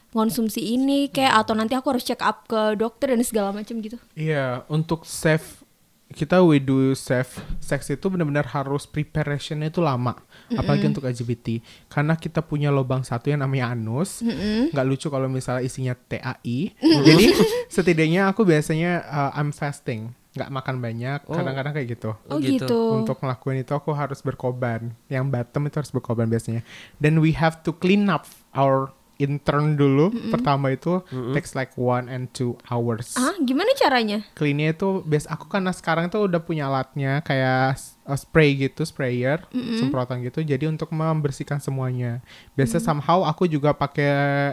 konsumsi ini kayak atau nanti aku harus check up ke dokter dan segala macam gitu. Iya, untuk safe kita we do safe sex itu benar-benar harus preparationnya itu lama, apalagi untuk LGBT. Karena kita punya lubang satu yang namanya anus, nggak lucu kalau misalnya isinya TAI. Jadi setidaknya aku biasanya uh, I'm fasting, nggak makan banyak, kadang-kadang kayak gitu. Oh, Oh, gitu. gitu. Untuk ngelakuin itu aku harus berkorban. Yang bottom itu harus berkorban biasanya. Then we have to clean up our intern dulu. Pertama itu takes like one and two hours. Ah, gimana caranya? Cleannya itu bias aku karena sekarang tuh udah punya alatnya kayak uh, spray gitu, sprayer, semprotan gitu. Jadi untuk membersihkan semuanya. Biasa somehow aku juga pakai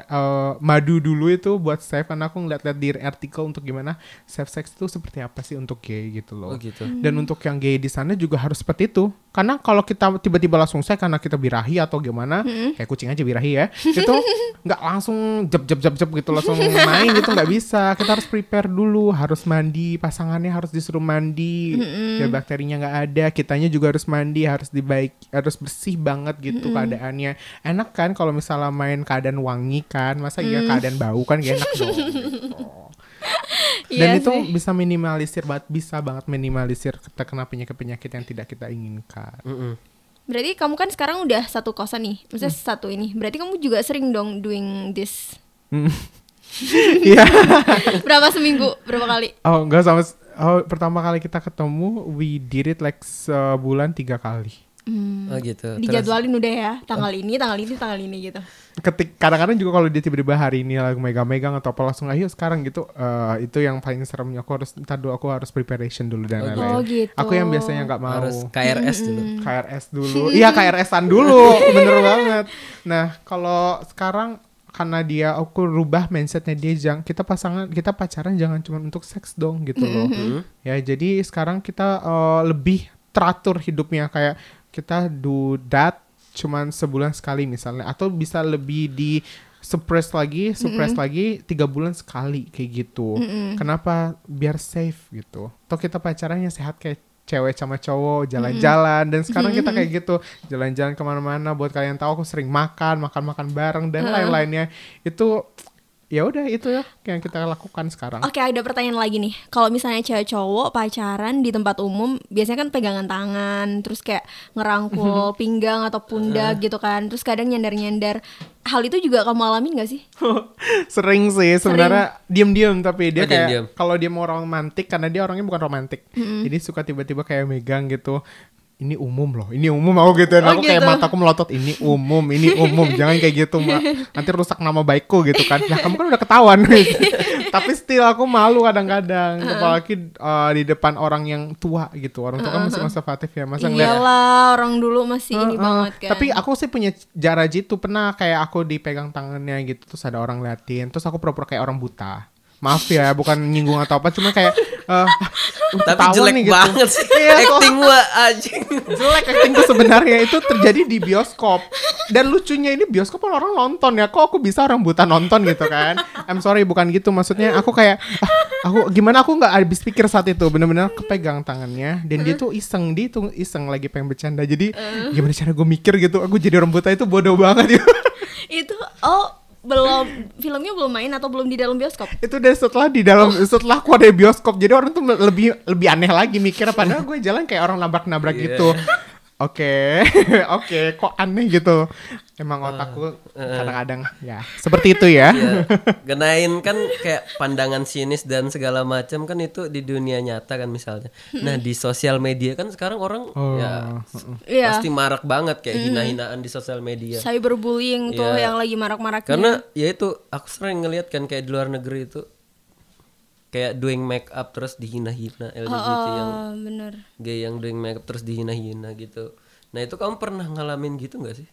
uh, madu dulu itu buat save karena aku ngeliat-liat di artikel untuk gimana safe sex itu seperti apa sih untuk gay gitu loh. Oh gitu. Dan untuk yang gay di sana juga harus seperti itu. Karena kalau kita tiba-tiba langsung saya karena kita birahi atau gimana, kayak kucing aja birahi ya, itu nggak langsung jep jep jep jep gitu langsung main gitu nggak bisa. Kita harus prepare dulu, harus mandi, pasangannya harus disuruh mandi, biar bakterinya nggak ada. Kitanya juga harus mandi, harus dibaik, harus bersih banget gitu keadaannya. Enak kan kalau misalnya main keadaan wangi kan, masa iya keadaan bau kan gak enak dong. gitu. Dan Iya itu sih. bisa minimalisir banget, bisa banget minimalisir kita kena penyakit-penyakit yang tidak kita inginkan. Mm-mm. Berarti kamu kan sekarang udah satu kosan nih, maksudnya satu ini. Berarti kamu juga sering dong doing this. Hmm. Iya. Berapa seminggu? Berapa kali? oh, enggak sama oh, pertama kali kita ketemu we did it like sebulan tiga kali. Hmm, Oh gitu. Terus- dijadwalin udah ya, tanggal ini, tanggal ini, tanggal ini gitu. Ketik kadang-kadang juga kalau dia tiba-tiba hari ini lagi megang-megang atau apa langsung ayo sekarang gitu eh, itu yang paling seremnya aku harus ntar dulu aku harus preparation dulu dan Oh, lain-lain. Oh gitu. Aku yang biasanya nggak mau. harus KRS dulu. KRS dulu. Iya KRS-an dulu, bener banget. Nah kalau sekarang karena dia aku rubah mindsetnya dia jangan kita pasangan kita pacaran jangan cuma untuk seks dong gitu loh. Ya jadi sekarang kita eh, lebih teratur hidupnya kayak kita do that cuman sebulan sekali misalnya atau bisa lebih di suppress lagi, suppress lagi tiga bulan sekali kayak gitu. Kenapa? Biar safe gitu. Atau kita pacarannya sehat kayak cewek sama cowok jalan-jalan. Dan sekarang kita kayak gitu jalan-jalan ke mana-mana buat kalian tahu aku sering makan makan-makan bareng dan lain-lainnya. Itu ya udah itu ya yang kita lakukan sekarang Oke, ada pertanyaan lagi nih. Kalau misalnya cewek cowok pacaran di tempat umum, biasanya kan pegangan tangan, terus kayak ngerangkul pinggang atau pundak gitu kan. Terus kadang nyandar-nyandar. Hal itu juga kamu alamin gak sih? sering sih sebenarnya diem-diem tapi dia Oh, kayak kalau dia mau romantis karena dia orangnya bukan romantis jadi suka tiba-tiba kayak megang gitu ini umum loh. Ini umum aku gitu dan Oh, aku kayak gitu. mataku melotot. Ini umum ini umum. Jangan kayak gitu mbak nanti rusak nama baikku gitu kan. Ya kamu kan udah ketahuan. Tapi still aku malu kadang-kadang. Apalagi uh, di depan orang yang tua gitu. Orang tua kan masih konservatif ya masa ngeliat Iyalah, orang dulu masih ini Heeh. banget kan. Tapi aku sih punya jarak jitu. Pernah kayak aku dipegang tangannya gitu terus ada orang liatin. Terus aku pura-pura kayak orang buta. Maaf ya, bukan nyinggung atau apa, cuma kayak eh uh, Tapi jelek nih gitu. banget sih. Iya, Acting gua anjing. jelek actingku sebenarnya itu terjadi di bioskop. Dan lucunya ini bioskop kan orang nonton ya, kok aku bisa orang buta nonton gitu kan? I'm sorry bukan gitu, maksudnya aku kayak ah, aku gimana aku nggak habis pikir saat itu, bener-bener kepegang tangannya dan dia tuh iseng, dia tuh iseng lagi pengen bercanda. Jadi gimana cara gue mikir gitu, aku jadi orang buta itu bodoh banget gitu. itu oh belum filmnya belum main atau belum di dalam bioskop? itu udah setelah di dalam setelah aku ada di bioskop jadi orang tuh lebih lebih aneh lagi mikir padahal gue jalan kayak orang nabrak-nabrak Iya. gitu oke oke kok aneh gitu emang otakku kadang-kadang ya seperti itu ya Ya, genain kan kayak pandangan sinis dan segala macam kan itu di dunia nyata kan misalnya. Nah, di sosial media kan sekarang orang Oh, ya Iya. pasti marak banget kayak hina-hinaan di sosial media. Cyberbullying tuh Iya. yang lagi marak-maraknya. Karena ya itu aku sering ngeliat kan kayak di luar negeri itu kayak doing make up terus dihina-hina LGBT yang Oh, bener. gay yang doing make up terus dihina-hina gitu. Nah, itu kamu pernah ngalamin gitu nggak sih?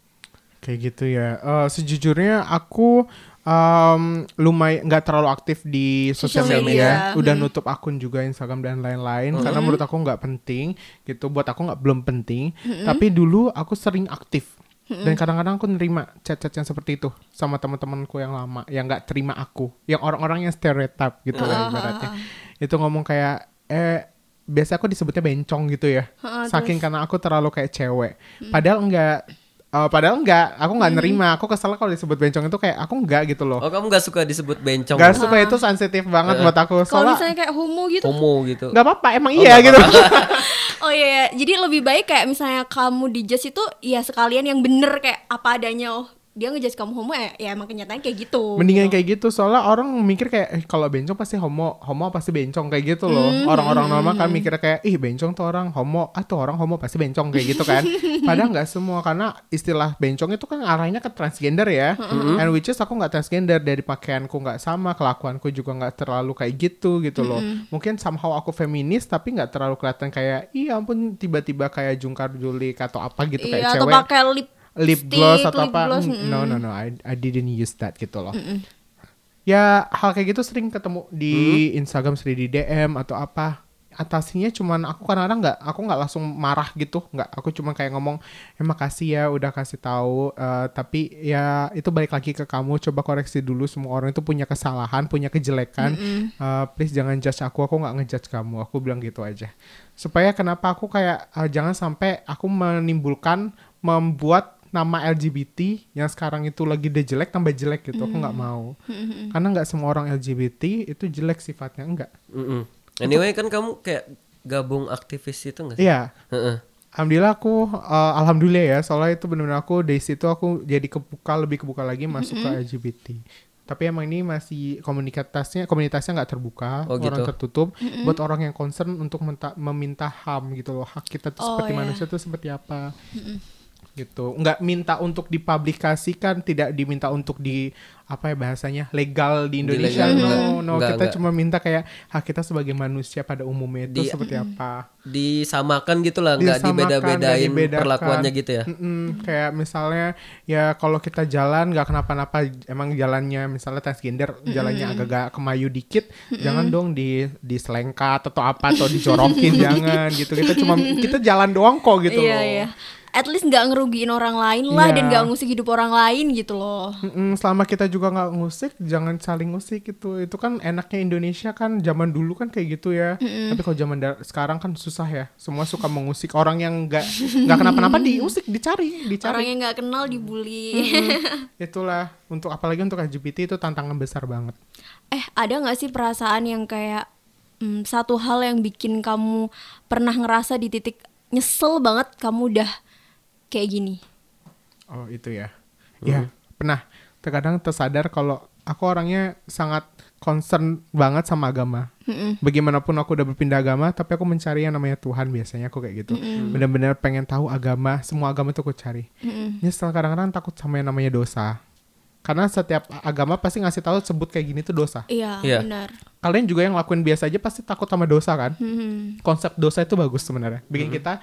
Kayak gitu ya. Eh, sejujurnya aku um, lumayan nggak terlalu aktif di sosial media. media. Udah Hmm. nutup akun juga Instagram dan lain-lain karena menurut aku nggak penting gitu. Buat aku nggak belum penting. Tapi dulu aku sering aktif. Dan kadang-kadang aku nerima chat-chat yang seperti itu sama teman-temanku yang lama yang nggak terima aku, yang orang-orang yang stereotip gitu lah ibaratnya. Itu ngomong kayak eh biasa aku disebutnya bencong gitu ya. Saking karena aku terlalu kayak cewek. Padahal enggak eh, padahal enggak, aku nggak nerima. Aku kesel kalau disebut bencong itu kayak aku enggak gitu loh. Oh kamu gak suka disebut bencong? Gak suka itu sensitif banget buat aku. Kalau Soalnya misalnya kayak homo gitu. Homo gitu. nggak apa-apa, emang Oh, iya nggak gitu. Oh iya, jadi lebih baik kayak misalnya kamu di judge itu ya sekalian yang bener kayak apa adanya. Oh, dia ngejudge kamu homo ya, ya emang kenyataan kayak gitu. Mendingan gitu. kayak gitu soalnya orang mikir kayak eh, kalau bencong pasti homo, homo pasti bencong kayak gitu loh. Orang-orang normal kan mikirnya kayak ih bencong tuh orang homo, ah tuh orang homo pasti bencong kayak gitu kan. Padahal nggak semua karena istilah bencong itu kan arahnya ke transgender ya. And which is aku nggak transgender dari pakaianku nggak sama, kelakuanku juga nggak terlalu kayak gitu gitu loh. Mungkin somehow aku feminis tapi nggak terlalu kelihatan kayak iya ampun tiba-tiba kayak jungkar julik atau apa gitu kayak Iya, atau cewek pakai lip lip stick, gloss atau lip apa? Gloss, Mm, mm. no no no I, I didn't use that gitu loh. Ya hal kayak gitu sering ketemu di Instagram sering di DM atau apa. Atasinya cuman aku kadang-kadang nggak aku nggak langsung marah gitu. Nggak aku cuma kayak ngomong eh makasih ya udah kasih tahu eh, tapi ya itu balik lagi ke kamu. Coba koreksi dulu semua orang itu punya kesalahan punya kejelekan. Eh, please jangan judge aku. Aku nggak ngejudge kamu. Aku bilang gitu aja. Supaya kenapa aku kayak eh, jangan sampai aku menimbulkan membuat nama LGBT yang sekarang itu lagi udah jelek tambah jelek gitu aku nggak mau karena nggak semua orang LGBT itu jelek sifatnya enggak Mm-mm. Anyway kan kamu kayak gabung aktivis itu gak sih? iya Heeh. Alhamdulillah aku uh, alhamdulillah ya soalnya itu benar-benar aku dari situ aku jadi kebuka lebih kebuka lagi masuk ke LGBT. Tapi emang ini masih komunitasnya komunitasnya nggak terbuka, Oh, orang gitu. tertutup buat orang yang concern untuk menta- meminta HAM gitu loh. Hak kita tuh Oh, seperti iya. manusia tuh seperti apa. Gitu. Nggak minta untuk dipublikasikan, tidak diminta untuk di apa ya bahasanya legal di Indonesia. Dilegal, no, enggak. no, Enggak, kita enggak. cuma minta kayak hak kita sebagai manusia pada umumnya itu Di- seperti apa. Disamakan gitu lah, nggak dibeda-bedain perlakuannya gitu ya? Mm-mm, kayak misalnya ya kalau kita jalan nggak kenapa-napa emang jalannya misalnya transgender jalannya agak-agak kemayu dikit jangan dong di diselengkat atau apa atau dijorokin jangan gitu kita cuma kita jalan doang kok gitu iya loh iya. At least nggak ngerugiin orang lain lah Iya. dan nggak ngusik hidup orang lain gitu loh. Mm-mm, selama kita juga nggak ngusik jangan saling ngusik gitu itu kan enaknya Indonesia kan zaman dulu kan kayak gitu ya. Tapi kalau zaman da- sekarang kan susah ya. Semua suka mengusik orang yang nggak nggak kenapa-napa diusik dicari dicari. Orang yang nggak kenal dibully. itulah untuk apalagi untuk LGBT itu tantangan besar banget. Eh ada nggak sih perasaan yang kayak hmm, satu hal yang bikin kamu pernah ngerasa di titik nyesel banget kamu udah kayak gini? oh itu ya. Ya pernah. Terkadang tersadar kalau aku orangnya sangat concern banget sama agama. Bagaimanapun aku udah berpindah agama tapi aku mencari yang namanya Tuhan biasanya aku kayak gitu. Benar-benar pengen tahu agama semua agama itu aku cari. Nyesel kadang-kadang takut sama yang namanya dosa. Karena setiap agama pasti ngasih tahu sebut kayak gini tuh dosa. Iya Iya. benar. kalian juga yang lakuin biasa aja pasti takut sama dosa kan? Hmm. konsep dosa itu bagus sebenarnya. Bikin kita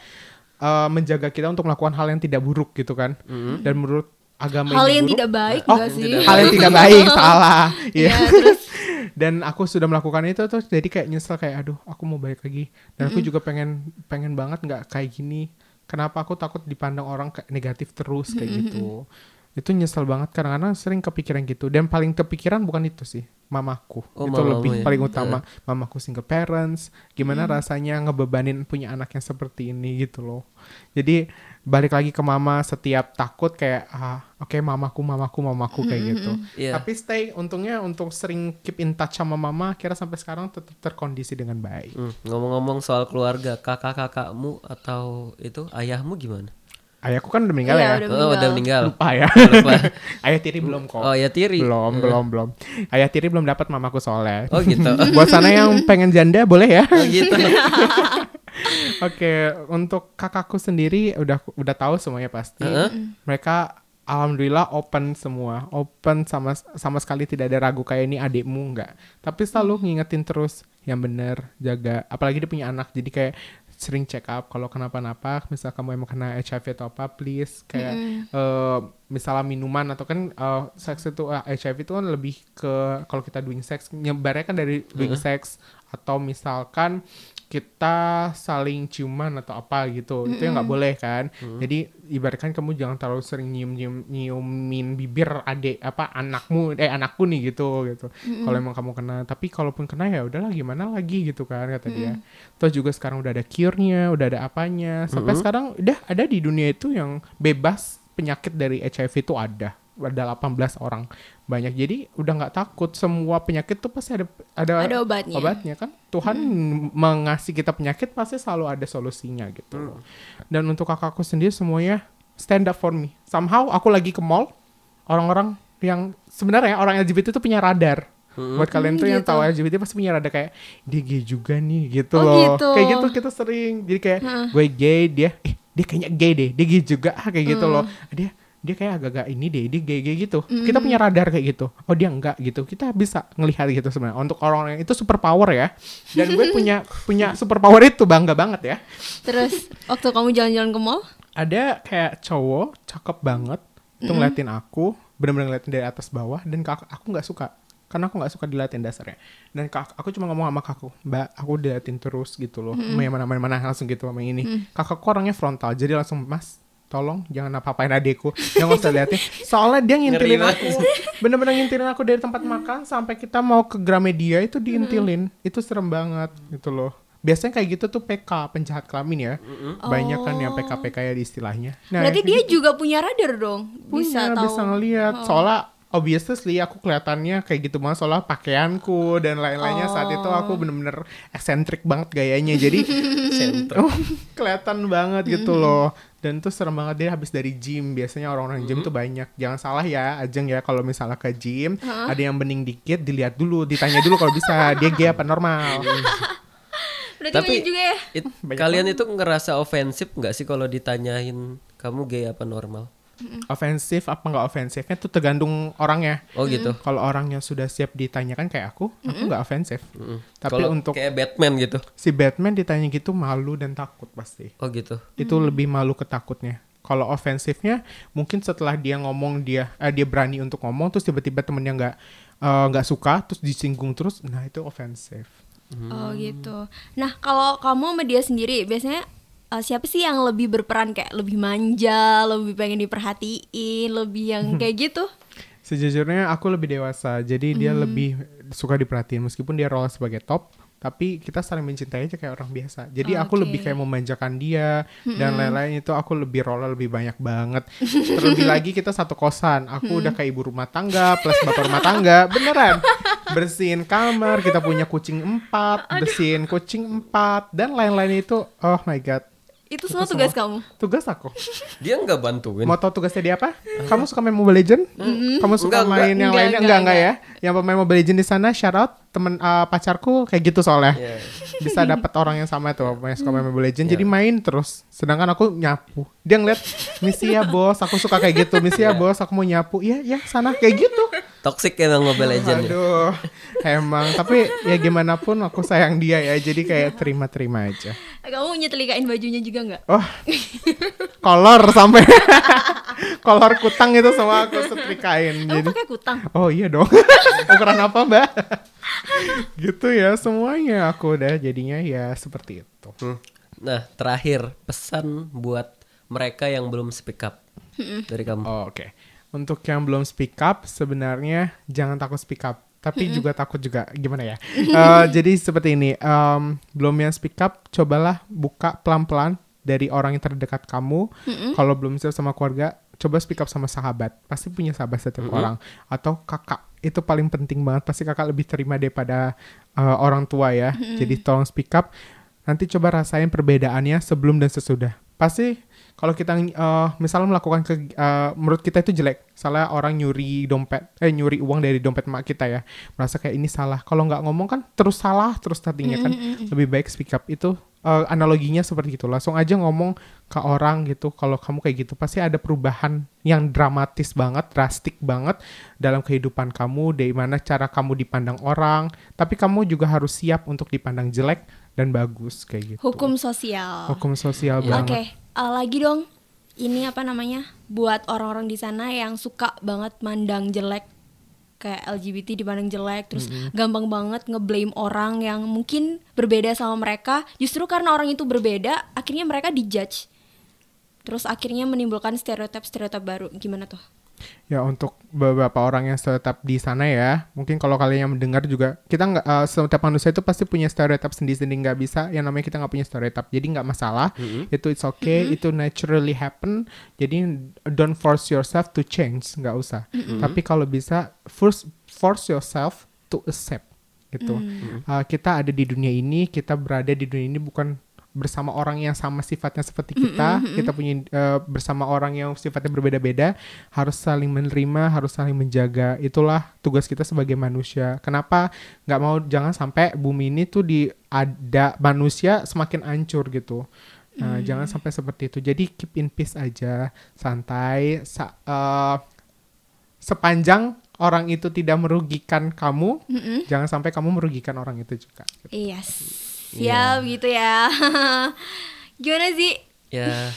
uh, menjaga kita untuk melakukan hal yang tidak buruk gitu kan. Dan menurut agama Hal yang buruk, tidak baik oh, sih? hal yang tidak baik salah. Iya, ya dan aku sudah melakukan itu terus jadi kayak nyesel kayak aduh aku mau balik lagi. Dan aku juga pengen pengen banget nggak kayak gini. Kenapa aku takut dipandang orang kayak negatif terus kayak gitu itu nyesel banget kadang-kadang sering kepikiran gitu. Dan paling kepikiran bukan itu sih mamaku. Oh, itu mamamu lebih ya? paling utama. Mamaku single parents. Gimana rasanya ngebebanin punya anak yang seperti ini gitu loh. Jadi balik lagi ke mama setiap takut kayak ah oke mamaku mamaku mamaku kayak gitu. Iya. tapi stay untungnya untuk sering keep in touch sama mama kira sampai sekarang tetap terkondisi dengan baik. Hmm, Ngomong-ngomong soal keluarga, kakak-kakakmu atau itu ayahmu gimana? Ayahku kan udah meninggal Iya, ya udah Oh, udah meninggal. lupa ya Lupa. ayah tiri belum kok Oh ya tiri. belum belum belum ayah tiri belum dapat mamaku soalnya Oh gitu. buat sana yang pengen janda boleh ya Oh gitu. Oke, untuk kakakku sendiri udah udah tahu semuanya pasti. Heeh. Mereka alhamdulillah open semua, open sama sama sekali tidak ada ragu kayak ini adikmu enggak. Tapi selalu ngingetin terus yang bener, jaga. Apalagi dia punya anak, jadi kayak sering check up kalau kenapa-napa misal kamu emang kena HIV atau apa please kayak eh, misalnya minuman atau kan eh, seks itu eh, HIV itu kan lebih ke kalau kita doing sex nyebarnya kan dari doing sex atau misalkan kita saling ciuman atau apa gitu. Itu yang nggak boleh kan. Jadi ibaratkan kamu jangan terlalu sering nyium nyium nyiumin bibir adik apa anakmu eh anakku nih gitu gitu. Kalau emang kamu kena. Tapi kalaupun kena ya udahlah gimana lagi gitu kan kata dia. Terus juga sekarang udah ada cure-nya udah ada apanya. Sampai sekarang udah ada di dunia itu yang bebas penyakit dari HIV itu ada ada 18 orang. Banyak. Jadi udah nggak takut. Semua penyakit tuh pasti ada ada, Ada obatnya. obatnya kan? Tuhan mengasih kita penyakit pasti selalu ada solusinya gitu. Loh. dan untuk kakakku sendiri semuanya stand up for me. Somehow aku lagi ke mall orang-orang yang sebenarnya orang LGBT itu punya radar. Buat kalian tuh yang gitu. tahu LGBT pasti punya radar kayak dia gay juga nih gitu Oh, loh. gitu. kayak gitu kita sering. Jadi kayak gue gay dia eh dia kayaknya gay deh dia gay juga ah kayak gitu loh. Dia dia kayak agak-agak ini deh dia gay gay gitu. Kita punya radar kayak gitu. Oh dia enggak gitu. Kita bisa ngelihat gitu sebenarnya. Untuk orang yang itu super power ya. Dan gue punya punya super power itu bangga banget ya. Terus waktu kamu jalan-jalan ke mall? ada kayak cowok cakep banget tuh ngeliatin aku bener-bener ngeliatin dari atas bawah dan kak aku nggak suka. Karena aku nggak suka diliatin dasarnya. Dan kak aku cuma ngomong sama kakakku mbak aku diliatin terus gitu loh. Mau yang mana mana mana langsung gitu sama ini. Kakakku orangnya frontal jadi langsung mas tolong jangan apa-apain adekku jangan usah liatin. Soalnya dia ngintilin Ngeri aku. Bener-bener ngintilin aku dari tempat makan sampai kita mau ke Gramedia itu diintilin. Itu serem banget gitu loh. Biasanya kayak gitu tuh PK penjahat kelamin ya. Banyak kan yang PK PK ya di istilahnya. Nah Berarti dia juga punya radar dong. punya bisa tahu. bisa ngelihat soalnya obviously aku kelihatannya kayak gitu banget. Soalnya pakaianku dan lain-lainnya saat itu aku bener-bener eksentrik banget gayanya. Jadi oh, kelihatan banget gitu loh dan tuh serem banget dia habis dari gym. Biasanya orang-orang gym tuh banyak. Jangan salah ya ajeng ya kalau misalnya ke gym ada yang bening dikit dilihat dulu ditanya dulu kalau bisa dia gay apa normal. Berarti Tapi juga ya. it- kalian itu ngerasa ofensif nggak sih kalau ditanyain kamu gay apa normal? Ofensif apa nggak ofensifnya tuh tergantung orangnya Oh gitu. kalau orangnya sudah siap ditanyakan kayak aku aku nggak ofensif tapi Kalau untuk kayak Batman gitu. si Batman ditanya gitu malu dan takut pasti. Oh gitu. Itu lebih malu ketakutnya. Kalau ofensifnya mungkin setelah dia ngomong dia eh, dia berani untuk ngomong terus tiba-tiba temennya nggak eh, nggak suka terus disinggung terus nah itu ofensif. Oh gitu. Nah kalau kamu sama dia sendiri biasanya eh, siapa sih yang lebih berperan kayak lebih manja, lebih pengen diperhatiin, lebih yang kayak gitu? Sejujurnya aku lebih dewasa jadi dia lebih suka diperhatiin meskipun dia role sebagai top tapi kita saling mencintai aja kayak orang biasa. Jadi aku Oke. lebih kayak memanjakan dia dan lain-lain itu aku lebih role lebih banyak banget. Terlebih lagi kita satu kosan. Aku udah kayak ibu rumah tangga plus bapak rumah tangga. Beneran. Bersihin kamar, kita punya kucing empat, bersihin kucing empat dan lain-lain itu oh my god. Itu semua tugas kamu. Tugas aku. Dia nggak bantuin. Mau tau tugasnya dia apa? Kamu suka main Mobile Legend? Kamu suka Enggak, enggak. main yang Enggak, lainnya? enggak, Enggak, enggak, ya. Yang pemain Mobile Legend di sana shout out temen uh, pacarku kayak gitu soalnya. Iya. Bisa dapat orang yang sama tuh, yang suka main Mobile Legend. Jadi main terus. Sedangkan aku nyapu. Dia ngeliat, misi ya bos, aku suka kayak gitu. Misi ya bos, aku mau nyapu. Iya, ya sana kayak gitu. Toxic emang Mobile Legends. ya. Aduh, emang. Tapi ya gimana pun aku sayang dia ya. Jadi kayak terima-terima aja. Kamu nyetelikain bajunya juga nggak? Oh, kolor sampai kolor kutang itu semua aku setrikain. Kamu Jadi, pakai kutang. oh iya dong. Ukuran apa mbak? gitu ya semuanya aku udah jadinya ya seperti itu. Hmm. Nah, terakhir pesan buat mereka yang belum speak up dari kamu. Oh, Oke, untuk yang belum speak up sebenarnya jangan takut speak up. Tapi juga takut juga gimana ya? Eh, jadi seperti ini, em, belum yang speak up, cobalah buka pelan-pelan dari orang yang terdekat kamu. Kalau belum siap sama keluarga, coba speak up sama sahabat. Pasti punya sahabat setiap orang atau kakak. Itu paling penting banget. Pasti kakak lebih terima daripada eh, orang tua ya. Jadi tolong speak up. Nanti coba rasain perbedaannya sebelum dan sesudah. Pasti kalau kita eh, misalnya melakukan ke eh, menurut kita itu jelek. Salah orang nyuri dompet eh nyuri uang dari dompet mak kita ya. Merasa kayak ini salah. Kalau nggak ngomong kan terus salah terus tadinya kan. Lebih baik speak up. Itu eh, analoginya seperti itu langsung aja ngomong ke orang gitu. Kalau kamu kayak gitu pasti ada perubahan yang dramatis banget drastik banget dalam kehidupan kamu dari mana cara kamu dipandang orang. Tapi kamu juga harus siap untuk dipandang jelek dan bagus kayak gitu. Hukum sosial. Hukum sosial banget. Uh, lagi dong. Ini apa namanya? Buat orang-orang di sana yang suka banget mandang jelek kayak LGBT dipandang jelek, terus gampang banget ngeblame orang yang mungkin berbeda sama mereka. Justru karena orang itu berbeda, akhirnya mereka dijudge. Terus akhirnya menimbulkan stereotip-stereotip baru. Gimana tuh? Ya untuk beberapa orang yang tetap di sana ya, mungkin kalau kalian yang mendengar juga kita nggak eh, setiap manusia itu pasti punya stereotip sendiri-sendiri nggak bisa yang namanya kita nggak punya stereotip. Jadi nggak masalah itu it's okay itu naturally happen. Jadi don't force yourself to change nggak usah. Tapi kalau bisa force force yourself to accept gitu. Eh, kita ada di dunia ini kita berada di dunia ini bukan bersama orang yang sama sifatnya seperti kita kita punya eh, bersama orang yang sifatnya berbeda-beda harus saling menerima harus saling menjaga. Itulah tugas kita sebagai manusia. Kenapa nggak mau jangan sampai bumi ini tuh di ada manusia semakin hancur gitu. Nah jangan sampai seperti itu. Jadi keep in peace aja santai sa- eh, sepanjang orang itu tidak merugikan kamu jangan sampai kamu merugikan orang itu juga. Iya, siap gitu ya. Gimana sih? ya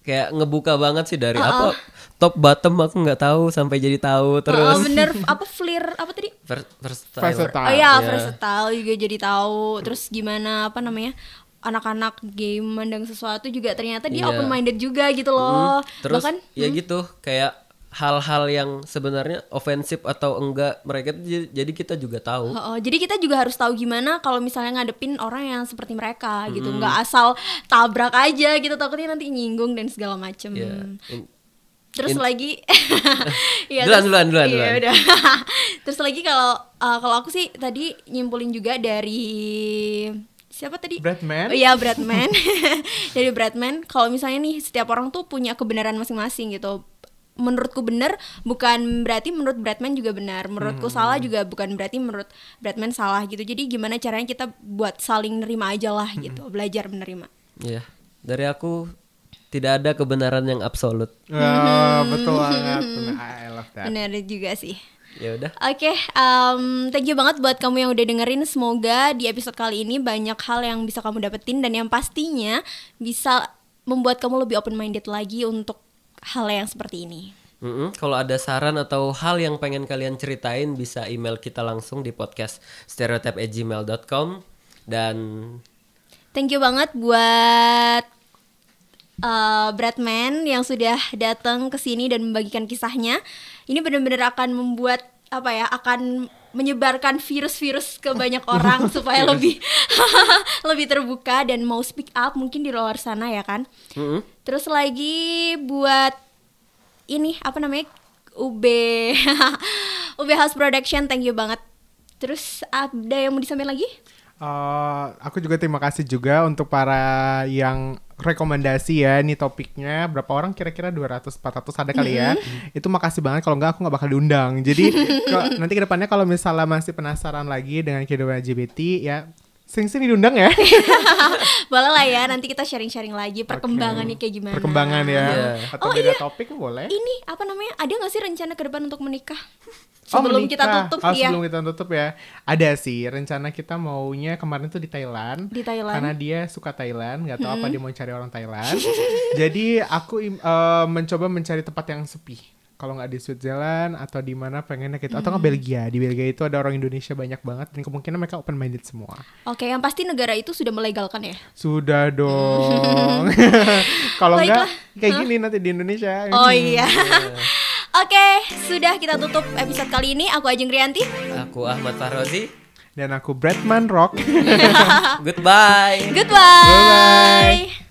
kayak ngebuka banget sih dari apa top bottom aku nggak tahu sampai jadi tahu terus Oh, bener apa flir apa tadi? Ver- versatile. Versatile. Oh iya, Iya. versatile juga jadi tahu. Terus gimana apa namanya? Anak-anak game mandang sesuatu juga ternyata dia Iya. open minded juga gitu loh. terus Bahkan ya gitu kayak hal-hal yang sebenarnya ofensif atau enggak mereka tuh jadi, jadi kita juga tahu Oh, oh, jadi kita juga harus tahu gimana kalau misalnya ngadepin orang yang seperti mereka gitu, nggak asal tabrak aja gitu takutnya nanti nyinggung dan segala macem. ya in- Terus In- lagi, Iya, Duluan, terus- duluan, duluan, iya, duluan. udah. terus lagi kalau uh, kalau aku sih tadi nyimpulin juga dari siapa tadi? Bradman? Oh iya Bradman. dari Bradman. Kalau misalnya nih setiap orang tuh punya kebenaran masing-masing gitu. Menurutku benar bukan berarti menurut Bradman juga benar. Menurutku salah juga bukan berarti menurut Bradman salah gitu. Jadi gimana caranya kita buat saling nerima aja lah gitu, belajar menerima. ya dari aku tidak ada kebenaran yang absolut Ah, betul banget I love that Benar juga sih. ya udah Oke, em, thank you banget buat kamu yang udah dengerin. Semoga di episode kali ini banyak hal yang bisa kamu dapetin dan yang pastinya bisa membuat kamu lebih open minded lagi untuk hal yang seperti ini. Mm-mm. Kalau ada saran atau hal yang pengen kalian ceritain bisa email kita langsung di podcast stereotype@gmail.com dan Thank you banget buat uh, Bradman yang sudah datang ke sini dan membagikan kisahnya. Ini benar-benar akan membuat apa ya? Akan menyebarkan virus-virus ke banyak orang supaya lebih lebih terbuka dan mau speak up mungkin di luar sana ya kan. Mm-mm. Terus lagi buat ini apa namanya? UB UB House Production thank you banget. Terus ada yang mau disampaikan lagi? Eh, aku juga terima kasih juga untuk para yang rekomendasi ya ini topiknya berapa orang kira-kira 200 400 ada kali ya. Itu makasih banget kalau enggak aku nggak bakal diundang. Jadi ke- nanti ke depannya kalau misalnya masih penasaran lagi dengan kehidupan LGBT ya sering-sering diundang ya. Boleh lah ya, nanti kita sharing-sharing lagi perkembangannya kayak gimana. Perkembangan ya. Iya. Atau Oh, beda iya. topik boleh. Ini apa namanya? Ada nggak sih rencana ke depan untuk menikah? Oh, Sebelum kita menikah. tutup oh, ya. sebelum kita tutup ya. Ada sih rencana kita maunya kemarin tuh di Thailand. Di Thailand. Karena dia suka Thailand, nggak tahu apa dia mau cari orang Thailand. Jadi aku eh, mencoba mencari tempat yang sepi. Kalau nggak di Switzerland atau di mana pengennya gitu atau nggak Belgia. Di Belgia itu ada orang Indonesia banyak banget dan kemungkinan mereka open minded semua. Oke, yang pasti negara itu sudah melegalkan ya. Sudah dong. Kalau nggak kayak gini nanti di Indonesia. Oh iya. Oke, sudah kita tutup episode kali ini. Aku Ajeng Rianti. aku Ahmad Fahrozi Dan aku Bradman Rock. goodbye Goodbye. Bye-bye.